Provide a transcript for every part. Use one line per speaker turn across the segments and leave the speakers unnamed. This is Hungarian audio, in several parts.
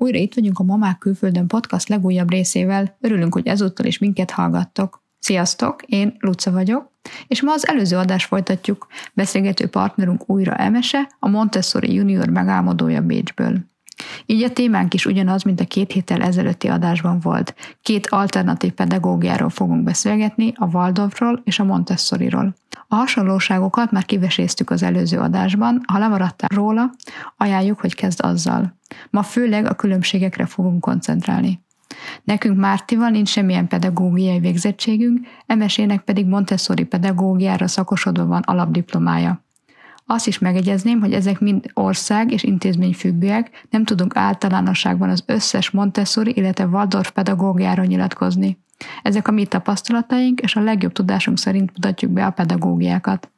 Újra itt vagyunk a Mamák Külföldön podcast legújabb részével. Örülünk, hogy ezúttal is minket hallgattok. Sziasztok, én Luca vagyok, és ma az előző adást folytatjuk. Beszélgető partnerünk újra Emese, a Montessori Junior megálmodója Bécsből. Így a témánk is ugyanaz, mint a két héttel ezelőtti adásban volt. Két alternatív pedagógiáról fogunk beszélgetni, a Waldorfról és a Montessoriról. A hasonlóságokat már kiveséztük az előző adásban, ha lemaradtál róla, ajánljuk, hogy kezd azzal. Ma főleg a különbségekre fogunk koncentrálni. Nekünk Mártival nincs semmilyen pedagógiai végzettségünk, Emesének pedig Montessori pedagógiára szakosodva van alapdiplomája. Azt is megegyezném, hogy ezek mind ország és intézmény függőek, nem tudunk általánosságban az összes Montessori, illetve Waldorf pedagógiáról nyilatkozni. Ezek a mi tapasztalataink, és a legjobb tudásunk szerint mutatjuk be a pedagógiákat.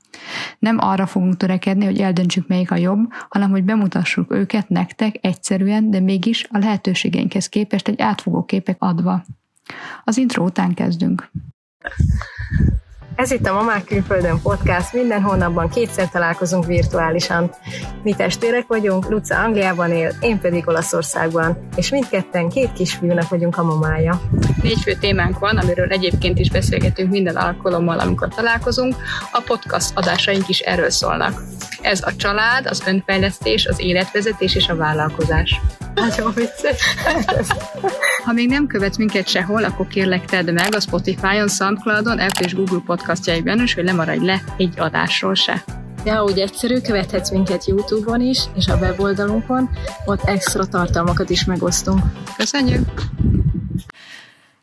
Nem arra fogunk törekedni, hogy eldöntsük melyik a jobb, hanem hogy bemutassuk őket nektek egyszerűen, de mégis a lehetőségeinkhez képest egy átfogó képek adva. Az intro után kezdünk.
Ez itt a Mamák Külföldön podcast, minden hónapban kétszer találkozunk virtuálisan. Mi testvérek vagyunk, Luca Angliában él, én pedig Olaszországban, és mindketten két kisfiúnak vagyunk a mamája.
Négy fő témánk van, amiről egyébként is beszélgetünk minden alkalommal, amikor találkozunk. A podcast adásaink is erről szólnak. Ez a család, az önfejlesztés, az életvezetés és a vállalkozás.
Nagyon vicces.
Ha még nem követsz minket sehol, akkor kérlek tedd meg a Spotify-on, Soundcloud-on, Apple és Google podcastjaiban, és hogy lemaradj le egy adásról se.
Ja, úgy egyszerű, követhetsz minket YouTube-on is, és a weboldalunkon, ott extra tartalmakat is megosztunk.
Köszönjük!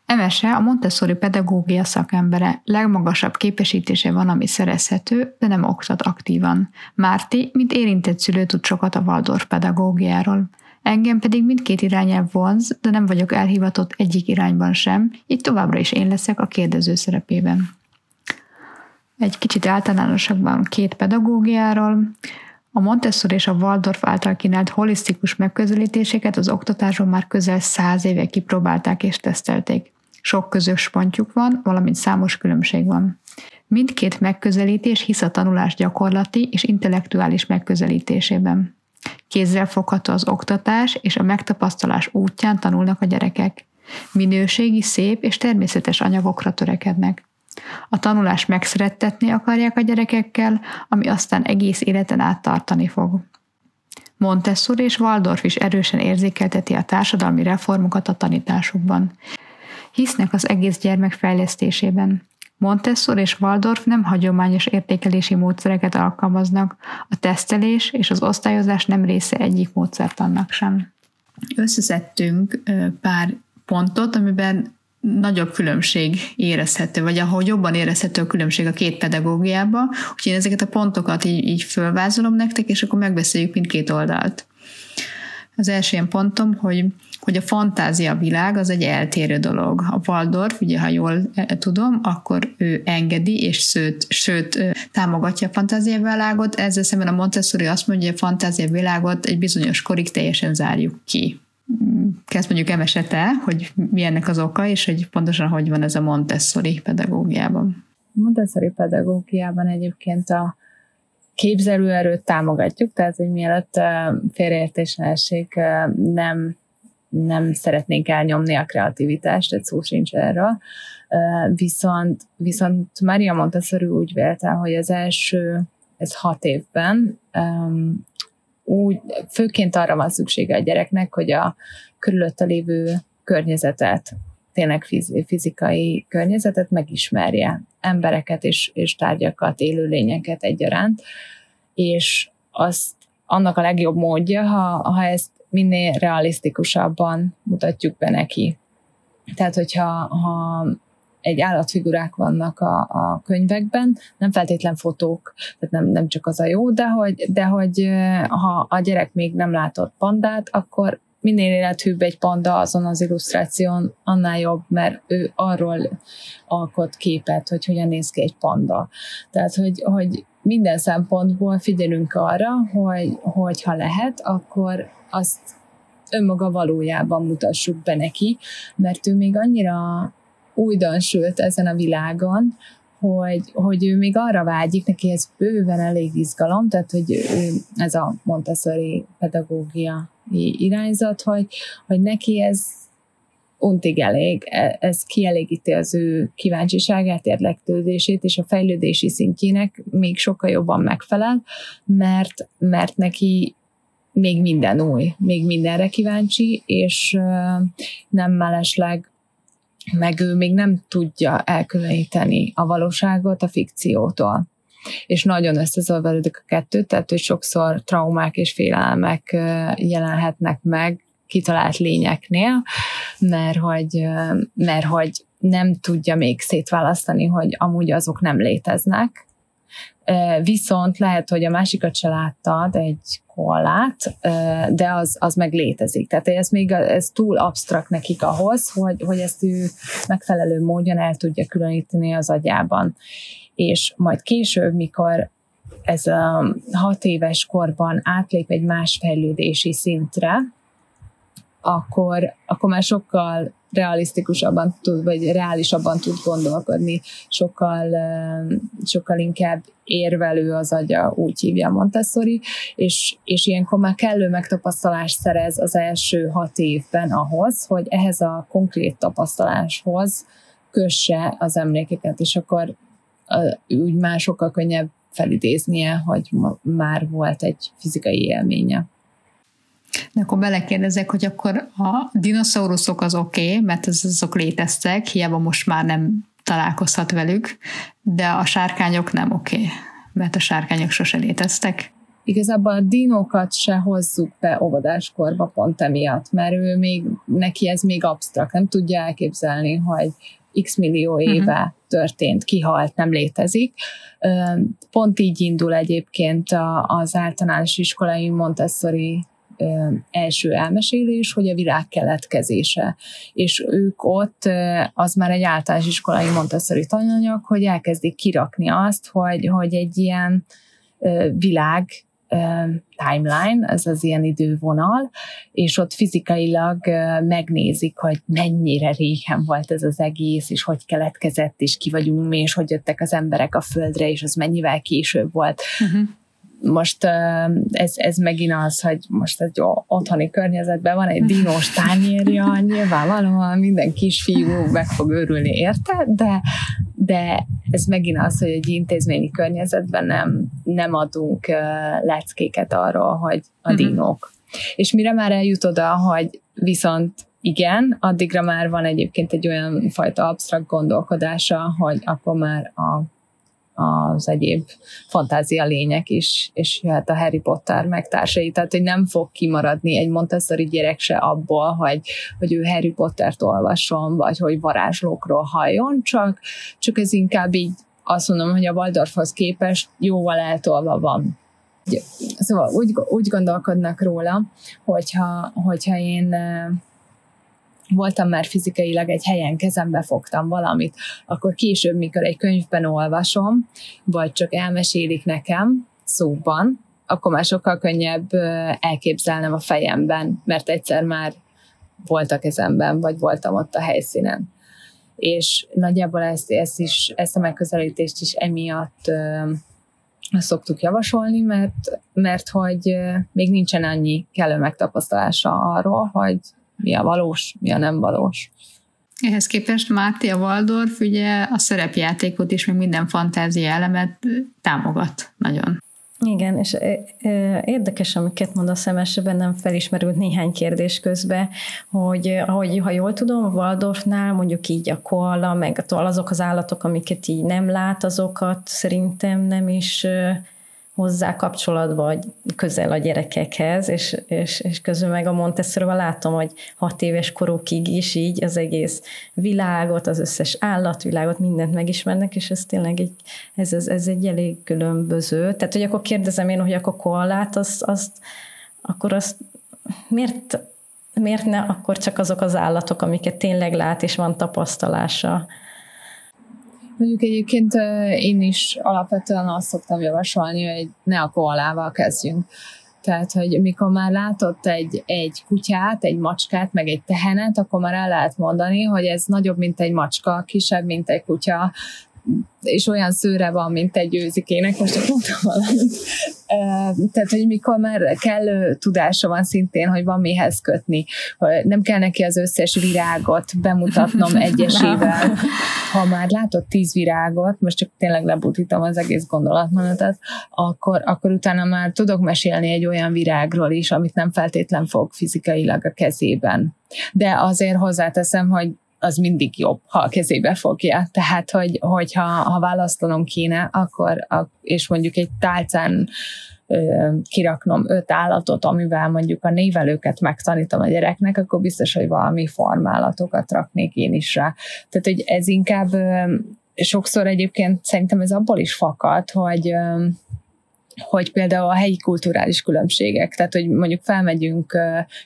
Emese a Montessori pedagógia szakembere, legmagasabb képesítése van, ami szerezhető, de nem oktat aktívan. Márti, mint érintett szülő tud sokat a Waldorf pedagógiáról. Engem pedig mindkét irányelv vonz, de nem vagyok elhivatott egyik irányban sem, így továbbra is én leszek a kérdező szerepében. Egy kicsit általánosabban két pedagógiáról, a Montessori és a Waldorf által kínált holisztikus megközelítéseket az oktatásban már közel száz éve kipróbálták és tesztelték. Sok közös pontjuk van, valamint számos különbség van. Mindkét megközelítés hisz a tanulás gyakorlati és intellektuális megközelítésében. Kézzel fogható az oktatás és a megtapasztalás útján tanulnak a gyerekek. Minőségi, szép és természetes anyagokra törekednek. A tanulás megszerettetni akarják a gyerekekkel, ami aztán egész életen át tartani fog. Montessori és Waldorf is erősen érzékelteti a társadalmi reformokat a tanításukban. Hisznek az egész gyermek fejlesztésében. Montessori és Waldorf nem hagyományos értékelési módszereket alkalmaznak, a tesztelés és az osztályozás nem része egyik módszertannak sem. Összeszedtünk pár pontot, amiben nagyobb különbség érezhető, vagy ahol jobban érezhető a különbség a két pedagógiába, úgyhogy én ezeket a pontokat így, így fölvázolom nektek, és akkor megbeszéljük mindkét oldalt. Az első ilyen pontom, hogy, hogy a fantázia világ az egy eltérő dolog. A Waldorf, ugye ha jól e, tudom, akkor ő engedi, és sőt, sőt támogatja a fantázia világot, ezzel szemben a Montessori azt mondja, hogy a fantázia világot egy bizonyos korig teljesen zárjuk ki. Kezd mondjuk emesete, hogy mi ennek az oka, és hogy pontosan hogy van ez a Montessori pedagógiában.
Montessori pedagógiában egyébként a képzelőerőt támogatjuk, tehát hogy mielőtt félreértés esik, nem, nem szeretnénk elnyomni a kreativitást, egy szó sincs erről. Viszont, viszont Maria Montessori úgy vélte, hogy az első, ez hat évben úgy, főként arra van szüksége a gyereknek, hogy a körülötte lévő környezetet, tényleg fizikai környezetet megismerje, embereket és, és tárgyakat, élőlényeket egyaránt, és azt annak a legjobb módja, ha, ha ezt minél realisztikusabban mutatjuk be neki. Tehát, hogyha ha egy állatfigurák vannak a, a könyvekben, nem feltétlen fotók, tehát nem, nem csak az a jó, de hogy, de hogy ha a gyerek még nem látott pandát, akkor minél élethűbb egy panda azon az illusztráción, annál jobb, mert ő arról alkot képet, hogy hogyan néz ki egy panda. Tehát, hogy, hogy minden szempontból figyelünk arra, hogy, ha lehet, akkor azt önmaga valójában mutassuk be neki, mert ő még annyira újdonsült ezen a világon, hogy, hogy ő még arra vágyik, neki ez bőven elég izgalom, tehát hogy ő, ez a Montessori pedagógia irányzat, hogy, hogy neki ez untig elég, e, ez kielégíti az ő kíváncsiságát, érdeklődését, és a fejlődési szintjének még sokkal jobban megfelel, mert, mert neki még minden új, még mindenre kíváncsi, és nem mellesleg meg ő még nem tudja elkülöníteni a valóságot a fikciótól. És nagyon összezavarődik a kettő, tehát hogy sokszor traumák és félelmek jelenhetnek meg kitalált lényeknél, mert hogy, mert hogy nem tudja még szétválasztani, hogy amúgy azok nem léteznek, Viszont lehet, hogy a másikat se láttad, egy kollát, de az, az meg létezik. Tehát ez még ez túl absztrakt nekik ahhoz, hogy, hogy ezt ő megfelelő módon el tudja különíteni az agyában. És majd később, mikor ez a hat éves korban átlép egy más fejlődési szintre, akkor, akkor már sokkal realisztikusabban tud, vagy reálisabban tud gondolkodni, sokkal, sokkal inkább érvelő az agya, úgy hívja Montessori, és, és ilyenkor már kellő megtapasztalást szerez az első hat évben ahhoz, hogy ehhez a konkrét tapasztaláshoz kösse az emlékeket, és akkor úgy már sokkal könnyebb felidéznie, hogy már volt egy fizikai élménye.
De akkor belekérdezek, hogy akkor a dinoszauruszok az oké, okay, mert az, azok léteztek, hiába most már nem találkozhat velük, de a sárkányok nem oké, okay, mert a sárkányok sose léteztek.
Igazából a dinókat se hozzuk be óvodáskorba pont emiatt, mert ő még, neki ez még absztrakt, nem tudja elképzelni, hogy x millió mhm. éve uh-huh. történt, kihalt, nem létezik. Pont így indul egyébként az általános iskolai Montessori első elmesélés, hogy a világ keletkezése. És ők ott, az már egy általános iskolai Montessori tananyag, hogy elkezdik kirakni azt, hogy, hogy egy ilyen világ timeline, ez az ilyen idővonal, és ott fizikailag megnézik, hogy mennyire régen volt ez az egész, és hogy keletkezett, és ki vagyunk mi, és hogy jöttek az emberek a földre, és az mennyivel később volt. Uh-huh most ez, ez megint az, hogy most egy otthoni környezetben van egy dinós tányérja, nyilvánvalóan minden kisfiú meg fog őrülni érte, de, de ez megint az, hogy egy intézményi környezetben nem, nem adunk leckéket arról, hogy a mhm. dinók. És mire már eljut oda, hogy viszont igen, addigra már van egyébként egy olyan fajta absztrakt gondolkodása, hogy akkor már a az egyéb fantázia lények is, és jöhet a Harry Potter meg társai, tehát hogy nem fog kimaradni egy Montessori gyerek se abból, hogy, hogy ő Harry Pottert olvasson, vagy hogy varázslókról halljon, csak, csak ez inkább így azt mondom, hogy a Waldorfhoz képest jóval eltolva van. Szóval úgy, úgy gondolkodnak róla, hogyha, hogyha én voltam már fizikailag egy helyen, kezembe fogtam valamit, akkor később, mikor egy könyvben olvasom, vagy csak elmesélik nekem szóban, akkor már sokkal könnyebb elképzelnem a fejemben, mert egyszer már volt a kezemben, vagy voltam ott a helyszínen. És nagyjából ezt, ezt, is, ezt a megközelítést is emiatt szoktuk javasolni, mert, mert hogy még nincsen annyi kellő megtapasztalása arról, hogy mi a valós, mi a nem valós.
Ehhez képest Márti, a Waldorf ugye a szerepjátékot is, meg minden fantázia elemet támogat nagyon.
Igen, és érdekes, amiket mondasz, mert bennem felismerült néhány kérdés közben, hogy ahogy, ha jól tudom, a Waldorfnál mondjuk így a koala, meg azok az állatok, amiket így nem lát, azokat szerintem nem is hozzá kapcsolatba, vagy közel a gyerekekhez, és, és, és közül meg a Montessori-val látom, hogy hat éves korukig is így az egész világot, az összes állatvilágot, mindent megismernek, és ez tényleg egy, ez, ez, ez egy elég különböző. Tehát, hogy akkor kérdezem én, hogy akkor koalát, azt, azt, akkor azt miért, miért ne akkor csak azok az állatok, amiket tényleg lát, és van tapasztalása?
Mondjuk egyébként én is alapvetően azt szoktam javasolni, hogy ne a koalával kezdjünk. Tehát, hogy mikor már látott egy, egy kutyát, egy macskát, meg egy tehenet, akkor már el lehet mondani, hogy ez nagyobb, mint egy macska, kisebb, mint egy kutya, és olyan szőre van, mint egy őzikének, most csak mondtam valamit. Tehát, hogy mikor már kellő tudása van szintén, hogy van mihez kötni, nem kell neki az összes virágot bemutatnom egyesével. Ha már látott tíz virágot, most csak tényleg lebutítom az egész gondolatmenetet, akkor, akkor utána már tudok mesélni egy olyan virágról is, amit nem feltétlen fog fizikailag a kezében. De azért hozzáteszem, hogy az mindig jobb, ha a kezébe fogja. Tehát, hogy, hogyha ha választanom kéne, akkor, és mondjuk egy tálcán kiraknom öt állatot, amivel mondjuk a névelőket megtanítom a gyereknek, akkor biztos, hogy valami formálatokat raknék én is rá. Tehát, hogy ez inkább sokszor egyébként szerintem ez abból is fakad, hogy hogy például a helyi kulturális különbségek, tehát hogy mondjuk felmegyünk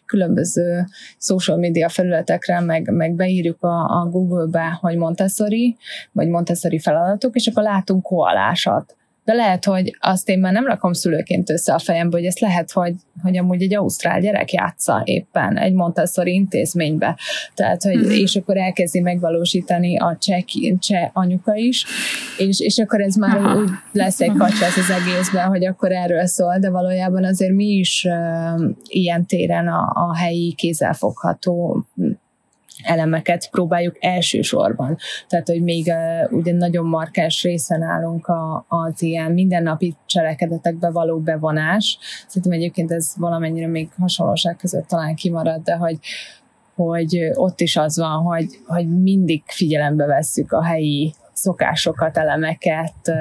különböző social media felületekre, meg, meg beírjuk a, a Google-be, hogy Montessori, vagy Montessori feladatok, és akkor látunk koalásat de lehet, hogy azt én már nem rakom szülőként össze a fejembe, hogy ezt lehet, hogy, hogy amúgy egy ausztrál gyerek játsza éppen egy Montessori intézménybe. Tehát, hogy, mm-hmm. és akkor elkezdi megvalósítani a cseh, cseh anyuka is, és, és akkor ez már Aha. úgy lesz egy kacsász az egészben, hogy akkor erről szól, de valójában azért mi is uh, ilyen téren a, a helyi kézzelfogható elemeket próbáljuk elsősorban. Tehát, hogy még uh, ugye nagyon markáns részen állunk a, az ilyen mindennapi cselekedetekbe való bevonás. Szerintem egyébként ez valamennyire még hasonlóság között talán kimarad, de hogy hogy ott is az van, hogy, hogy mindig figyelembe vesszük a helyi szokásokat, elemeket,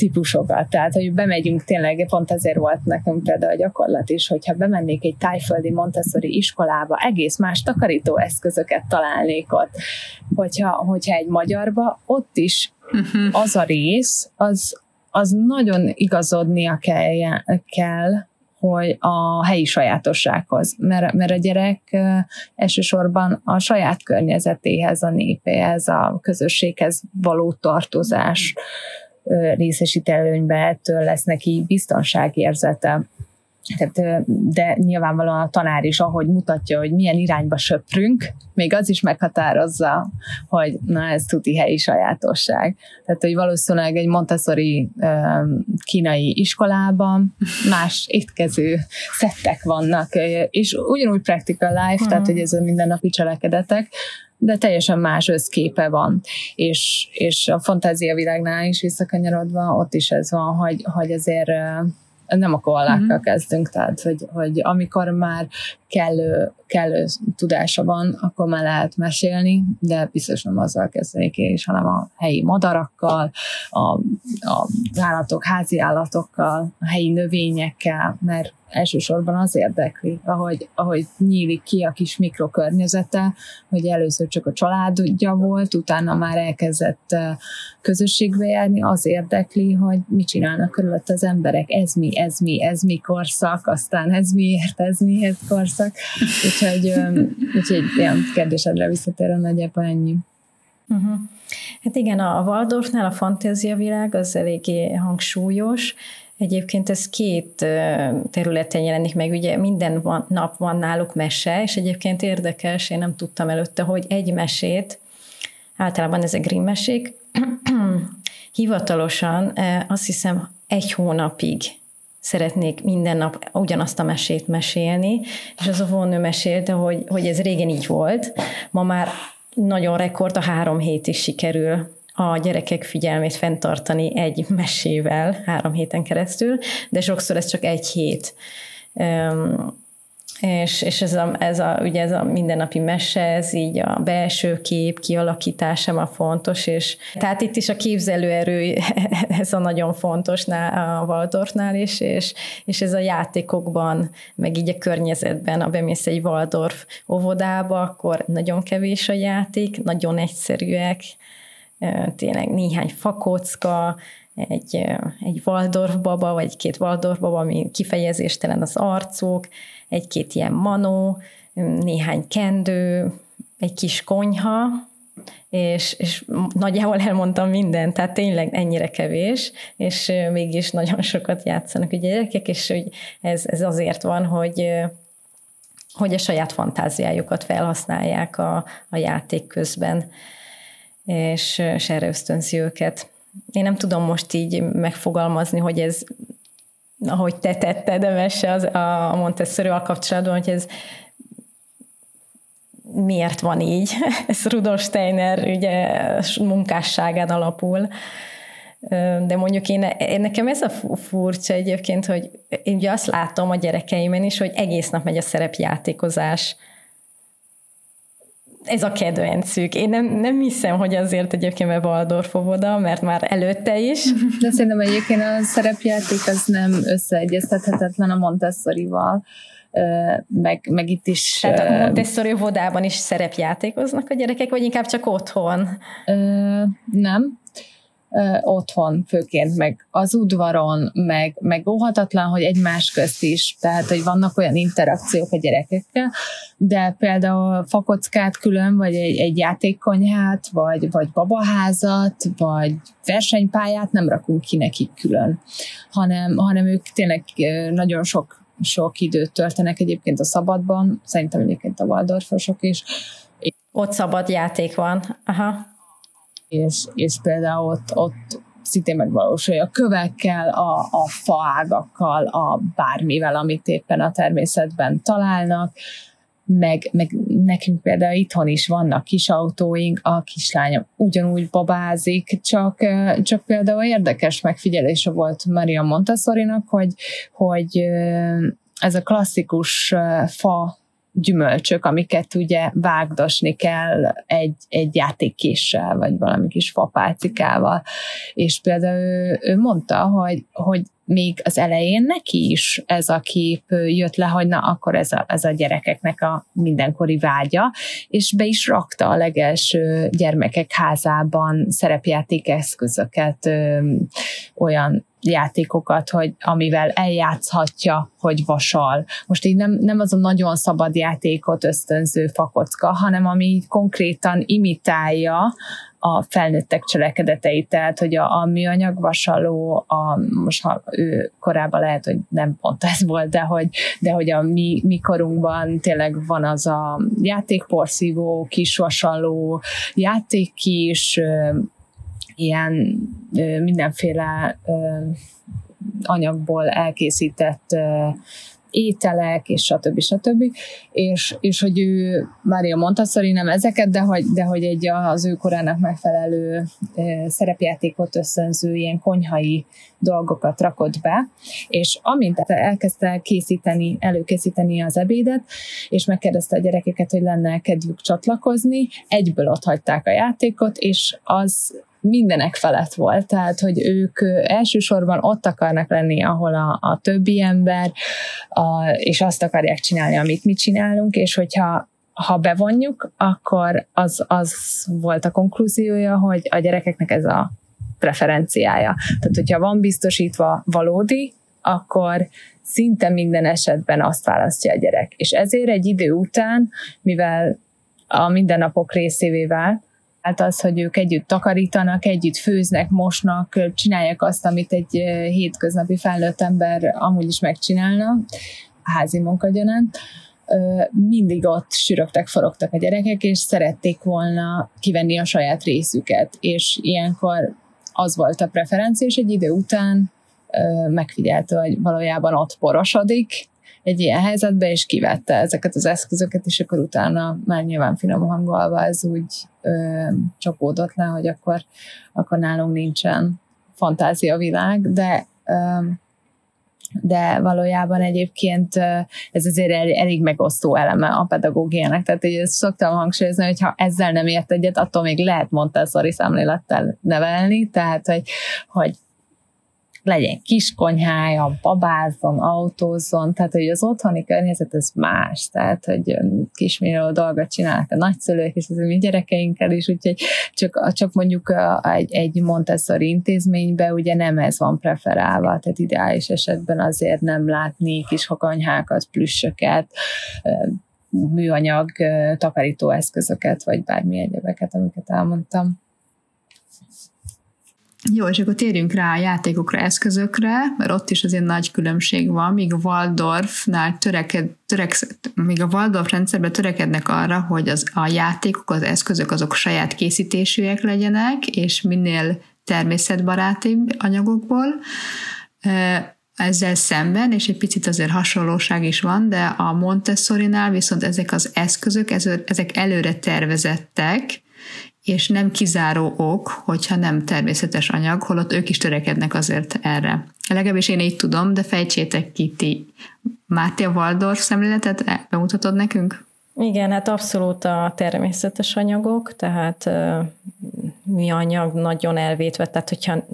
típusokat. Tehát, hogy bemegyünk tényleg, pont ezért volt nekem például a gyakorlat is, hogyha bemennék egy tájföldi Montessori iskolába, egész más takarító eszközöket találnék ott. Hogyha, hogyha egy magyarba, ott is uh-huh. az a rész, az, az nagyon igazodnia kell, kell hogy a helyi sajátossághoz, mert, mert a gyerek elsősorban a saját környezetéhez, a népéhez, a közösséghez való tartozás részesít előnybe, ettől lesz neki biztonságérzete. Tehát, de nyilvánvalóan a tanár is, ahogy mutatja, hogy milyen irányba söprünk, még az is meghatározza, hogy na ez tuti helyi sajátosság. Tehát, hogy valószínűleg egy Montessori kínai iskolában más étkező szettek vannak, és ugyanúgy practical life, hmm. tehát, hogy ez a mindennapi cselekedetek, de teljesen más összképe van. És, és a fantázia világnál is visszakanyarodva, ott is ez van, hogy, hogy azért nem a koalákkal mm-hmm. kezdünk, tehát hogy, hogy amikor már kellő, kellő tudása van, akkor már lehet mesélni, de biztos nem azzal kezdenék én is, hanem a helyi madarakkal, a, a állatok, házi állatokkal, a helyi növényekkel, mert elsősorban az érdekli, ahogy, ahogy nyílik ki a kis mikrokörnyezete, hogy először csak a családja volt, utána már elkezdett közösségbe járni, az érdekli, hogy mit csinálnak körülött az emberek, ez mi, ez mi, ez mi korszak, aztán ez miért, ez miért korszak. Úgyhogy, úgyhogy ilyen kérdésedre visszatérve nagyjából ennyi.
Uh-huh. Hát igen, a Waldorfnál a fantáziavilág az eléggé hangsúlyos, Egyébként ez két területen jelenik meg, ugye minden van, nap van náluk mese, és egyébként érdekes, én nem tudtam előtte, hogy egy mesét, általában ezek Grimm mesék, hivatalosan azt hiszem egy hónapig szeretnék minden nap ugyanazt a mesét mesélni, és az a vonő mesélte, hogy, hogy ez régen így volt, ma már nagyon rekord, a három hét is sikerül a gyerekek figyelmét fenntartani egy mesével három héten keresztül, de sokszor ez csak egy hét. És, és ez, a, ez, a, ugye ez a mindennapi mese, ez így a belső kép kialakítása a fontos, és tehát itt is a képzelőerő, ez a nagyon fontos a Waldorfnál is, és, és ez a játékokban, meg így a környezetben, ha bemész egy Waldorf óvodába, akkor nagyon kevés a játék, nagyon egyszerűek, tényleg néhány fakocka, egy, egy Waldorf baba, vagy két Waldorf baba, ami kifejezéstelen az arcuk, egy-két ilyen manó, néhány kendő, egy kis konyha, és, és nagyjából elmondtam mindent, tehát tényleg ennyire kevés, és mégis nagyon sokat játszanak a gyerekek, és hogy ez, ez azért van, hogy hogy a saját fantáziájukat felhasználják a, a játék közben és, és erre ösztönzi őket. Én nem tudom most így megfogalmazni, hogy ez ahogy te tetted, Emese, az, a montessori kapcsolatban, hogy ez miért van így. Ez Rudolf Steiner ugye munkásságán alapul. De mondjuk én, én nekem ez a furcsa egyébként, hogy én ugye azt látom a gyerekeimen is, hogy egész nap megy a szerepjátékozás. Ez a kedvencük. Én nem, nem hiszem, hogy azért egyébként mert Waldorf óvoda, mert már előtte is.
De szerintem egyébként a szerepjáték az nem összeegyeztethetetlen a Montessori-val meg, meg itt is...
Tehát a Montessori vodában is szerepjátékoznak a gyerekek, vagy inkább csak otthon?
Nem, otthon főként, meg az udvaron, meg, meg óhatatlan, hogy egymás közt is, tehát, hogy vannak olyan interakciók a gyerekekkel, de például fakockát külön, vagy egy, egy játékkonyhát, vagy, vagy babaházat, vagy versenypályát nem rakunk ki nekik külön, hanem, hanem ők tényleg nagyon sok sok időt töltenek egyébként a szabadban, szerintem egyébként a Waldorfosok is.
Ott szabad játék van. Aha.
És, és például ott, ott szintén megvalósulja. A kövekkel, a, a faágakkal, a bármivel, amit éppen a természetben találnak, meg, meg nekünk például itthon is vannak kis autóink, a kislányom ugyanúgy babázik, csak, csak például érdekes megfigyelése volt Maria Montessori-nak, hogy, hogy ez a klasszikus fa gyümölcsök, amiket ugye vágdosni kell egy, egy játékkéssel, vagy valami kis fapálcikával. És például ő, ő mondta, hogy, hogy még az elején neki is ez a kép jött le, hogy na, akkor ez a, ez a gyerekeknek a mindenkori vágya, és be is rakta a legelső gyermekek házában szerepjáték eszközöket, ö, olyan játékokat, hogy amivel eljátszhatja, hogy vasal. Most így nem, nem az a nagyon szabad játékot ösztönző fakocka, hanem ami konkrétan imitálja a felnőttek cselekedeteit, tehát hogy a, a műanyag vasaló, a, most ha ő korábban lehet, hogy nem pont ez volt, de hogy, de hogy a mi, mi korunkban tényleg van az a játékporszívó, kis vasaló, játékkis, ilyen mindenféle anyagból elkészített ételek, és stb. stb. És, és hogy ő, Mária Montessori nem ezeket, de hogy, de hogy egy az ő korának megfelelő szerepjátékot összönző ilyen konyhai dolgokat rakott be, és amint elkezdte készíteni, előkészíteni az ebédet, és megkérdezte a gyerekeket, hogy lenne kedvük csatlakozni, egyből ott hagyták a játékot, és az mindenek felett volt, tehát hogy ők elsősorban ott akarnak lenni, ahol a, a többi ember, a, és azt akarják csinálni, amit mi csinálunk, és hogyha ha bevonjuk, akkor az, az volt a konklúziója, hogy a gyerekeknek ez a preferenciája. Tehát, hogyha van biztosítva valódi, akkor szinte minden esetben azt választja a gyerek. És ezért egy idő után, mivel a mindennapok részévé vált, Hát az, hogy ők együtt takarítanak, együtt főznek, mosnak, csinálják azt, amit egy hétköznapi felnőtt ember amúgy is megcsinálna, házi munkagyanánt, mindig ott sürögtek, forogtak a gyerekek, és szerették volna kivenni a saját részüket, és ilyenkor az volt a preferencia, és egy idő után megfigyelte, hogy valójában ott porosodik, egy ilyen helyzetbe, és kivette ezeket az eszközöket, és akkor utána már nyilván finom hangolva ez úgy ö, csapódott le, hogy akkor, akkor nálunk nincsen fantázia világ, de ö, de valójában egyébként ez azért elég megosztó eleme a pedagógiának. Tehát hogy ezt szoktam hangsúlyozni, hogy ha ezzel nem ért egyet, attól még lehet Montessori szemlélettel nevelni, tehát hogy, hogy legyen kis konyhája, babázzon, autózzon, tehát hogy az otthoni környezet ez más, tehát hogy kismillió dolgot csinálnak a nagyszülők és az mi gyerekeinkkel is, úgyhogy csak, csak mondjuk egy, egy Montessori intézménybe ugye nem ez van preferálva, tehát ideális esetben azért nem látni kis konyhákat, plüssöket, műanyag takarítóeszközöket, vagy bármi egyebeket, amiket elmondtam.
Jó, és akkor térjünk rá a játékokra, eszközökre, mert ott is azért nagy különbség van, míg a Waldorfnál töreked, törek, míg a Waldorf rendszerben törekednek arra, hogy az, a játékok, az eszközök azok saját készítésűek legyenek, és minél természetbarátibb anyagokból, ezzel szemben, és egy picit azért hasonlóság is van, de a Montessori-nál viszont ezek az eszközök, ezek előre tervezettek, és nem kizáró ok, hogyha nem természetes anyag, holott ők is törekednek azért erre. Legalábbis én így tudom, de fejtsétek ki ti. Máté a Waldorf szemléletet bemutatod nekünk?
Igen, hát abszolút a természetes anyagok, tehát mi anyag nagyon elvétve, tehát hogyha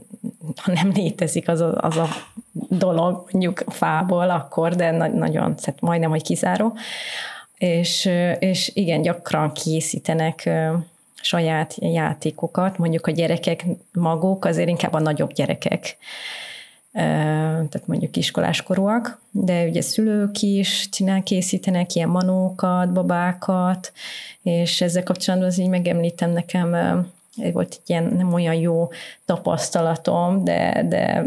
ha nem létezik az a, az a dolog mondjuk fából, akkor, de na- nagyon, tehát majdnem, hogy kizáró. És, és igen, gyakran készítenek saját játékokat, mondjuk a gyerekek maguk, azért inkább a nagyobb gyerekek, tehát mondjuk iskoláskorúak, de ugye szülők is csinál, készítenek ilyen manókat, babákat, és ezzel kapcsolatban az így megemlítem nekem, volt egy ilyen nem olyan jó tapasztalatom, de, de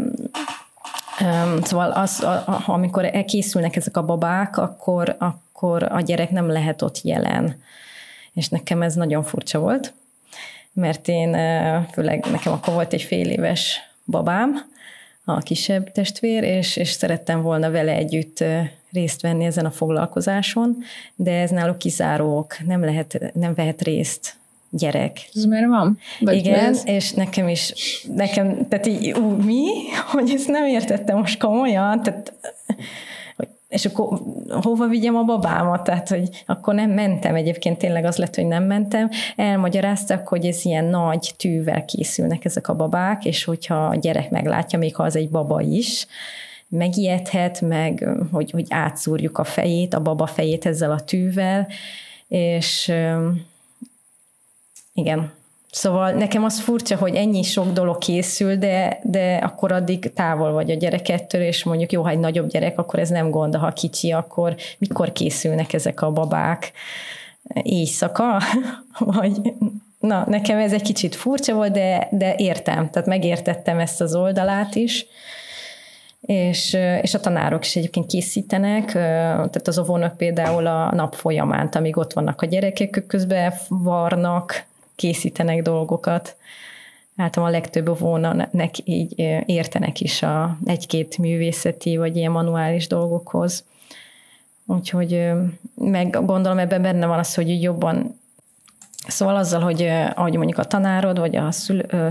Szóval az, amikor elkészülnek ezek a babák, akkor, akkor a gyerek nem lehet ott jelen és nekem ez nagyon furcsa volt, mert én főleg nekem akkor volt egy fél éves babám, a kisebb testvér, és, és szerettem volna vele együtt részt venni ezen a foglalkozáson, de ez náluk kizárók, nem, lehet, nem vehet részt gyerek.
Ez miért van?
Vagy Igen, ez? és nekem is, nekem, tehát így, ú, mi? Hogy ezt nem értettem most komolyan, tehát és akkor hova vigyem a babámat? Tehát, hogy akkor nem mentem, egyébként tényleg az lett, hogy nem mentem. Elmagyaráztak, hogy ez ilyen nagy tűvel készülnek ezek a babák, és hogyha a gyerek meglátja, még ha az egy baba is, megijedhet, meg hogy, hogy átszúrjuk a fejét, a baba fejét ezzel a tűvel, és igen, Szóval nekem az furcsa, hogy ennyi sok dolog készül, de, de akkor addig távol vagy a gyerekettől, és mondjuk jó, ha egy nagyobb gyerek, akkor ez nem gond, ha kicsi, akkor mikor készülnek ezek a babák? Éjszaka? vagy na, nekem ez egy kicsit furcsa volt, de, de értem, tehát megértettem ezt az oldalát is és, és a tanárok is egyébként készítenek, tehát az óvónak például a nap folyamán, amíg ott vannak a gyerekek, közben varnak, készítenek dolgokat. Általában a legtöbb óvónak így értenek is a egy-két művészeti vagy ilyen manuális dolgokhoz. Úgyhogy meg gondolom ebben benne van az, hogy jobban Szóval azzal, hogy ahogy mondjuk a tanárod vagy a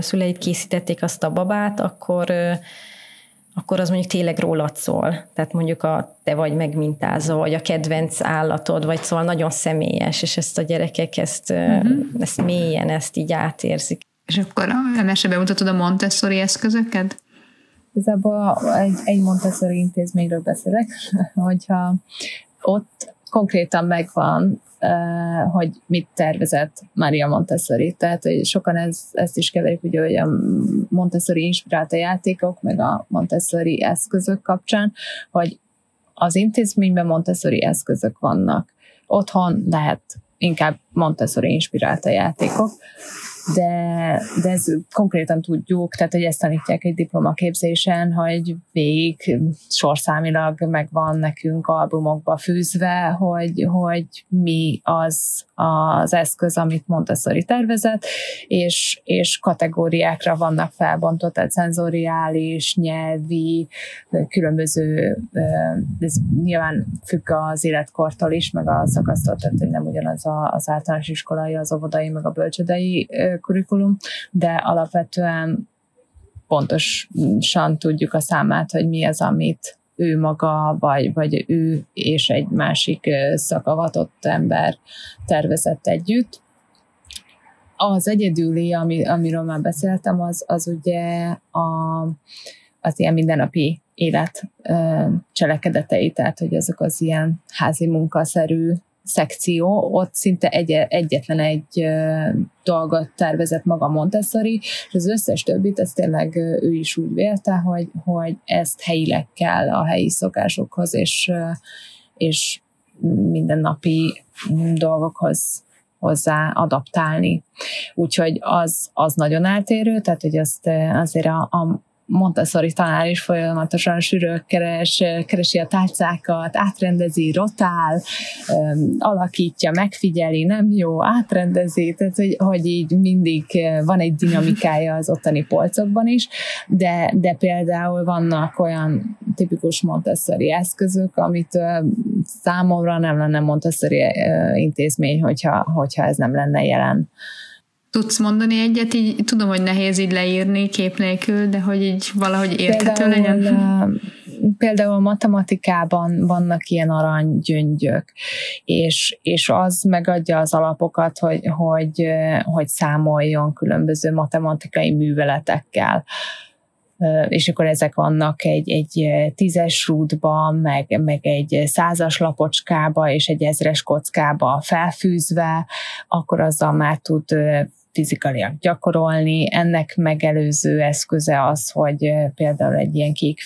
szüleid készítették azt a babát, akkor akkor az mondjuk tényleg rólad szól. Tehát mondjuk a te vagy megmintázó, vagy a kedvenc állatod, vagy szóval nagyon személyes, és ezt a gyerekek ezt, uh-huh. ezt mélyen, ezt így átérzik.
És akkor a mesebe mutatod a Montessori eszközöket?
Igazából egy, egy Montessori intézményről beszélek, hogyha ott konkrétan megvan hogy mit tervezett Maria Montessori. Tehát, hogy sokan ez, ezt is keverik, ugye, hogy a Montessori inspirálta játékok, meg a Montessori eszközök kapcsán, hogy az intézményben Montessori eszközök vannak. Otthon lehet inkább Montessori inspirálta játékok, de, de ez konkrétan tudjuk, tehát hogy ezt tanítják egy diplomaképzésen, hogy végig sorszámilag megvan nekünk albumokba fűzve, hogy, hogy mi az az eszköz, amit Montessori tervezett, és, és kategóriákra vannak felbontva, tehát szenzoriális, nyelvi, különböző, ez nyilván függ az életkortól is, meg a szakasztól, tehát hogy nem ugyanaz az általános iskolai, az óvodai, meg a bölcsödei kurikulum, de alapvetően pontosan tudjuk a számát, hogy mi az, amit ő maga, vagy, vagy ő és egy másik szakavatott ember tervezett együtt. Az egyedüli, ami, amiről már beszéltem, az, az ugye a, az ilyen mindennapi élet cselekedetei, tehát hogy ezek az ilyen házi munkaszerű szekció, ott szinte egy, egyetlen egy dolgot tervezett maga Montessori, és az összes többit, ez tényleg ő is úgy vélte, hogy, hogy ezt helyileg kell a helyi szokásokhoz, és, és mindennapi dolgokhoz hozzá adaptálni. Úgyhogy az, az nagyon eltérő, tehát hogy azt azért a, a Montessori tanár is folyamatosan sűrök keres, keresi a tárcákat, átrendezi, rotál, alakítja, megfigyeli, nem jó, átrendezi, tehát hogy, hogy így mindig van egy dinamikája az ottani polcokban is, de, de például vannak olyan tipikus Montessori eszközök, amit számomra nem lenne Montessori intézmény, hogyha, hogyha ez nem lenne jelen.
Tudsz mondani egyet, így tudom, hogy nehéz így leírni kép nélkül, de hogy így valahogy érthető például, legyen?
Például matematikában vannak ilyen aranygyöngyök, és, és az megadja az alapokat, hogy, hogy, hogy számoljon különböző matematikai műveletekkel és akkor ezek vannak egy, egy tízes rúdban, meg, meg egy százas lapocskába, és egy ezres kockába felfűzve, akkor azzal már tud fizikaiak gyakorolni. Ennek megelőző eszköze az, hogy például egy ilyen kék,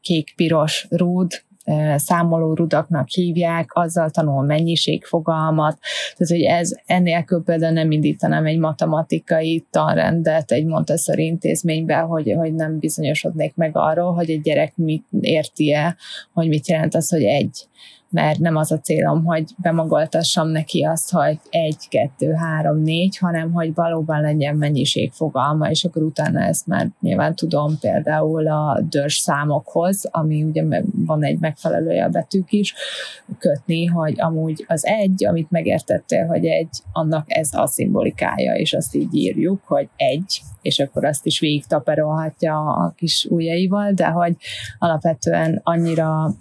kék-piros rúd, számoló rudaknak hívják, azzal tanul mennyiségfogalmat, tehát hogy ez ennélkül például nem indítanám egy matematikai tanrendet egy Montessori intézményben, hogy, hogy nem bizonyosodnék meg arról, hogy egy gyerek mit érti-e, hogy mit jelent az, hogy egy mert nem az a célom, hogy bemagoltassam neki azt, hogy egy, kettő, három, négy, hanem hogy valóban legyen mennyiségfogalma, és akkor utána ezt már nyilván tudom például a dörs számokhoz, ami ugye van egy megfelelője a betűk is, kötni, hogy amúgy az egy, amit megértettél, hogy egy, annak ez a szimbolikája, és azt így írjuk, hogy egy, és akkor azt is végig taperolhatja a kis ujjaival, de hogy alapvetően annyira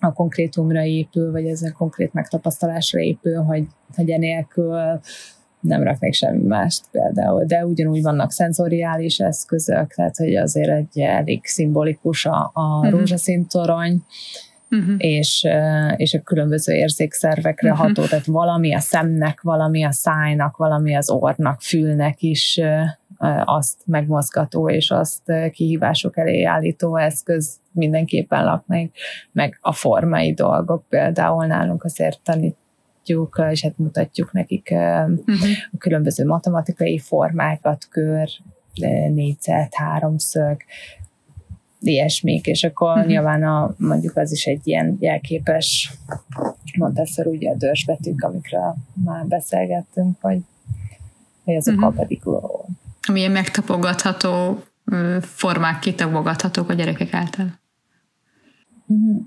a konkrétumra épül, vagy ez a konkrét megtapasztalásra épül, hogy, hogy enélkül nem raknék semmi mást például, de ugyanúgy vannak szenzoriális eszközök, tehát hogy azért egy elég szimbolikus a, a uh-huh. rózsaszíntorony, uh-huh. és, és a különböző érzékszervekre uh-huh. ható, tehát valami a szemnek, valami a szájnak, valami az orrnak, fülnek is azt megmozgató és azt kihívások elé állító eszköz mindenképpen laknak, meg a formai dolgok például nálunk azért tanítjuk, és hát mutatjuk nekik uh-huh. a különböző matematikai formákat, kör, négyzet, háromszög, ilyesmik, és akkor uh-huh. nyilván a, mondjuk az is egy ilyen jelképes Montessor ugye a dörzsbetűk, amikről már beszélgettünk, hogy, hogy azok uh-huh. pedig
Milyen megtapogatható formák kitapogathatók a gyerekek által?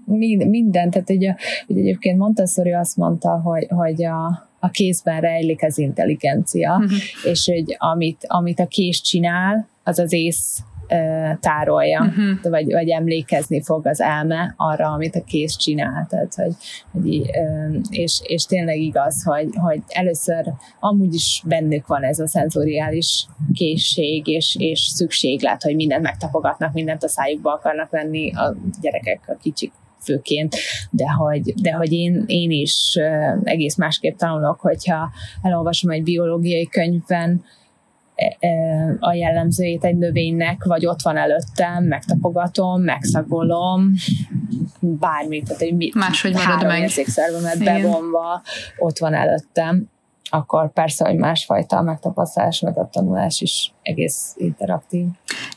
Mind, minden, tehát ugye, ugye egyébként Montessori azt mondta, hogy, hogy a, a kézben rejlik az intelligencia, uh-huh. és hogy amit, amit a kéz csinál, az az ész tárolja, uh-huh. vagy, vagy emlékezni fog az elme arra, amit a kéz csinál. Tehát, hogy, hogy, és, és tényleg igaz, hogy, hogy először amúgy is bennük van ez a szenzoriális készség és, és szükséglet, hogy mindent megtapogatnak, mindent a szájukba akarnak venni a gyerekek, a kicsik főként, de hogy, de hogy én, én is egész másképp tanulok, hogyha elolvasom egy biológiai könyvben, a jellemzőjét egy növénynek, vagy ott van előttem, megtapogatom, megszagolom, bármit, tehát egy
Máshogy marad meg.
érzékszervemet bevonva, ott van előttem, akkor persze, hogy másfajta a megtapasztalás, meg a tanulás is egész interaktív.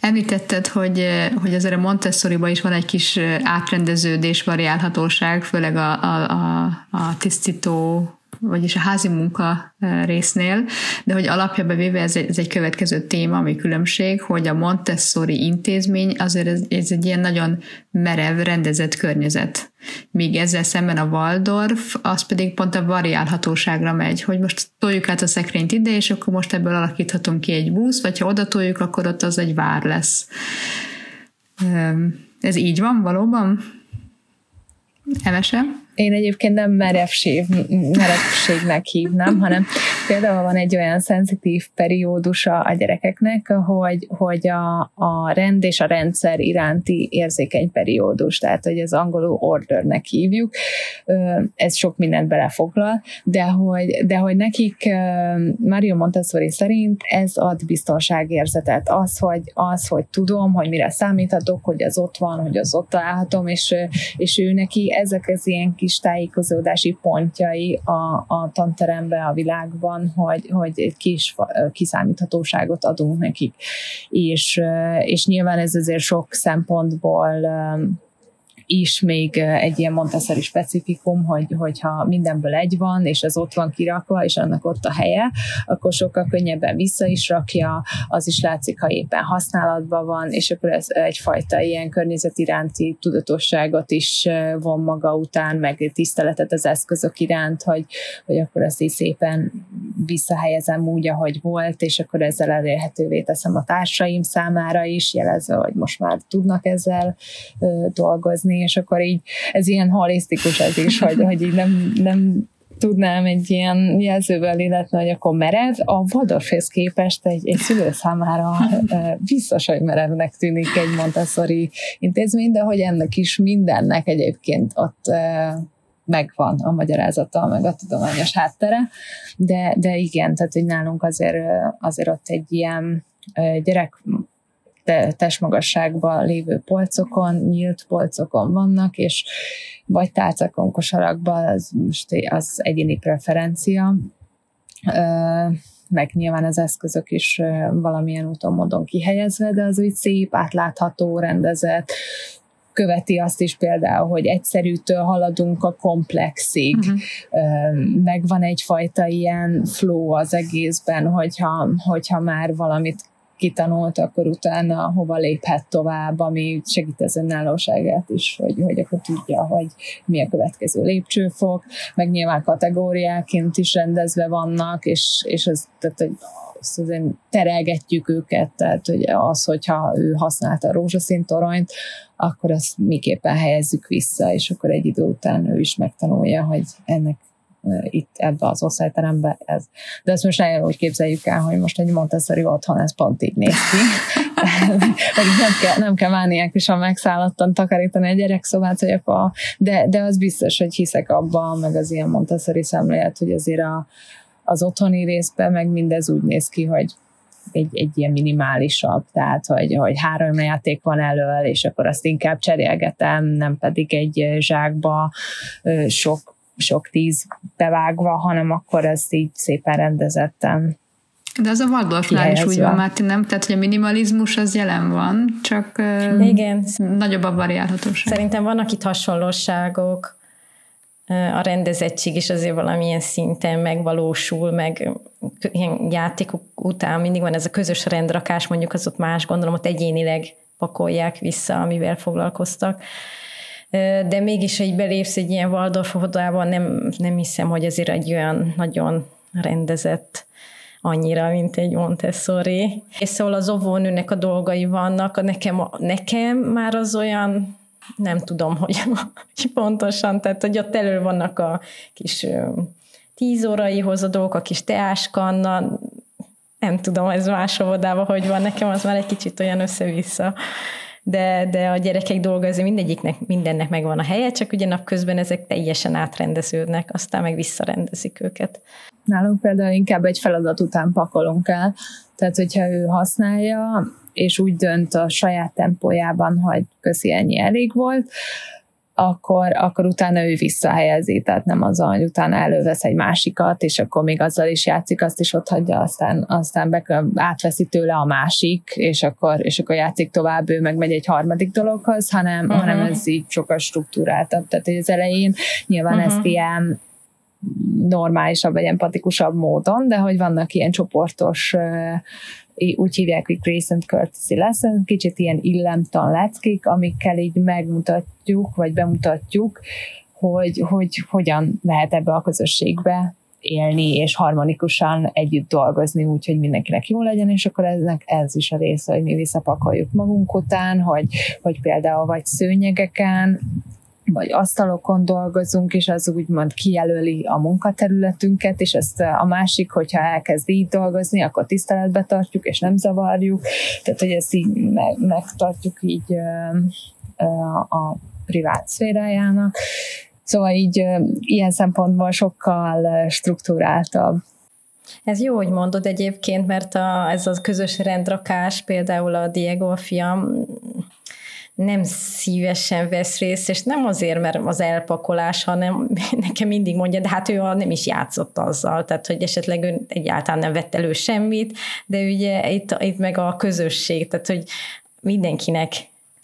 Említetted, hogy, hogy azért a montessori is van egy kis átrendeződés, variálhatóság, főleg a, a, a, a tisztító vagyis a házi munka résznél, de hogy alapjában véve ez egy, ez egy következő téma, ami különbség, hogy a Montessori intézmény azért ez, ez egy ilyen nagyon merev, rendezett környezet. Míg ezzel szemben a Waldorf, az pedig pont a variálhatóságra megy, hogy most toljuk át a szekrényt ide, és akkor most ebből alakíthatunk ki egy busz, vagy ha oda toljuk, akkor ott az egy vár lesz. Ez így van valóban? Emese?
Én egyébként nem merevség, merevségnek hívnám, hanem például van egy olyan szenzitív periódusa a gyerekeknek, hogy, hogy a, a rend és a rendszer iránti érzékeny periódus, tehát hogy az angolul ordernek hívjuk, ez sok mindent belefoglal, de hogy, de hogy nekik Mario Montessori szerint ez ad biztonságérzetet, az, hogy, az, hogy tudom, hogy mire számíthatok, hogy az ott van, hogy az ott találhatom, és, és ő neki ezek az ilyen kis tájékozódási pontjai a, a tanteremben, a világban, hogy, hogy egy kis kiszámíthatóságot adunk nekik. És, és nyilván ez azért sok szempontból is még egy ilyen Montessori specifikum, hogy, hogyha mindenből egy van, és az ott van kirakva, és annak ott a helye, akkor sokkal könnyebben vissza is rakja, az is látszik, ha éppen használatban van, és akkor ez egyfajta ilyen környezet iránti tudatosságot is von maga után, meg tiszteletet az eszközök iránt, hogy, hogy akkor ezt így szépen visszahelyezem úgy, ahogy volt, és akkor ezzel elérhetővé teszem a társaim számára is, jelezve, hogy most már tudnak ezzel dolgozni, és akkor így ez ilyen holisztikus ez is, hogy, hogy így nem, nem tudnám egy ilyen jelzővel illetni, hogy akkor merev, a Waldorfhez képest egy, egy szülő számára biztos, hogy merevnek tűnik egy Montessori intézmény, de hogy ennek is mindennek egyébként ott megvan a magyarázata, meg a tudományos háttere, de, de igen, tehát hogy nálunk azért, azért ott egy ilyen gyerek testmagasságban lévő polcokon, nyílt polcokon vannak, és vagy tálcakon, kosarakban, az, most az egyéni preferencia, meg nyilván az eszközök is valamilyen úton, módon kihelyezve, de az úgy szép, átlátható, rendezett, követi azt is például, hogy egyszerűtől haladunk a komplexig, uh-huh. megvan egyfajta ilyen flow az egészben, hogyha, hogyha már valamit kitanult, akkor utána hova léphet tovább, ami segít az önállóságát is, hogy, hogy akkor tudja, hogy mi a következő lépcsőfok, meg nyilván kategóriáként is rendezve vannak, és, és ez, tehát, hogy azt azért terelgetjük őket, tehát hogy az, hogyha ő használta a rózsaszín toronyt, akkor azt miképpen helyezzük vissza, és akkor egy idő után ő is megtanulja, hogy ennek itt ebbe az osztályterembe ez. De ezt most nagyon úgy képzeljük el, hogy most egy Montessori otthon ez pont így néz ki. nem kell, nem kell mániákusan megszállottan takarítani a gyerekszobát, hogy a, de, de az biztos, hogy hiszek abban, meg az ilyen Montessori szemlélet, hogy azért a, az otthoni részben meg mindez úgy néz ki, hogy egy, egy ilyen minimálisabb, tehát hogy, hogy három játék van elől, és akkor azt inkább cserélgetem, nem pedig egy zsákba sok sok tíz bevágva, hanem akkor ezt így szépen rendezettem.
De az a Waldorfnál is úgy van, Márti, nem? Tehát, hogy a minimalizmus az jelen van, csak
Igen.
nagyobb a variálhatóság.
Szerintem vannak itt hasonlóságok, a rendezettség is azért valamilyen szinten megvalósul, meg ilyen játékok után mindig van ez a közös rendrakás, mondjuk az ott más, gondolom ott egyénileg pakolják vissza, amivel foglalkoztak de mégis, hogy belépsz egy ilyen Waldorf óvodában, nem, nem hiszem, hogy azért egy olyan nagyon rendezett annyira, mint egy Montessori. És szóval az óvónőnek a dolgai vannak, nekem, nekem már az olyan, nem tudom, hogy, hogy pontosan, tehát hogy ott elő vannak a kis tíz óraihoz a dolgok, a kis teáskanna, nem tudom, ez más óvodában hogy van, nekem az már egy kicsit olyan össze-vissza de, de a gyerekek dolga azért mindegyiknek, mindennek megvan a helye, csak ugye napközben ezek teljesen átrendeződnek, aztán meg visszarendezik őket.
Nálunk például inkább egy feladat után pakolunk el, tehát hogyha ő használja, és úgy dönt a saját tempójában, hogy köszi, ennyi elég volt, akkor, akkor utána ő visszahelyezi, tehát nem az, hogy utána elővesz egy másikat, és akkor még azzal is játszik, azt is ott hagyja, aztán, aztán be, átveszi tőle a másik, és akkor, és akkor játszik tovább, ő meg megy egy harmadik dologhoz, hanem, uh-huh. hanem ez így sokkal struktúráltabb. Tehát az elején nyilván uh-huh. ezt ilyen normálisabb vagy empatikusabb módon, de hogy vannak ilyen csoportos úgy hívják, hogy Grace and Courtesy Lesson, kicsit ilyen illemtan leckék, amikkel így megmutatjuk, vagy bemutatjuk, hogy, hogy hogyan lehet ebbe a közösségbe élni, és harmonikusan együtt dolgozni, úgy, hogy mindenkinek jó legyen, és akkor eznek ez is a része, hogy mi visszapakoljuk magunk után, hogy, hogy például vagy szőnyegeken, vagy asztalokon dolgozunk, és az úgymond kijelöli a munkaterületünket, és ezt a másik, hogyha elkezd így dolgozni, akkor tiszteletbe tartjuk, és nem zavarjuk, tehát hogy ezt így meg, megtartjuk így a privát szférájának. Szóval így ilyen szempontból sokkal struktúráltabb
ez jó, hogy mondod egyébként, mert a, ez az közös rendrakás, például a Diego a fiam, nem szívesen vesz részt, és nem azért, mert az elpakolás, hanem nekem mindig mondja, de hát ő nem is játszott azzal, tehát hogy esetleg ő egyáltalán nem vett elő semmit, de ugye itt, itt meg a közösség, tehát hogy mindenkinek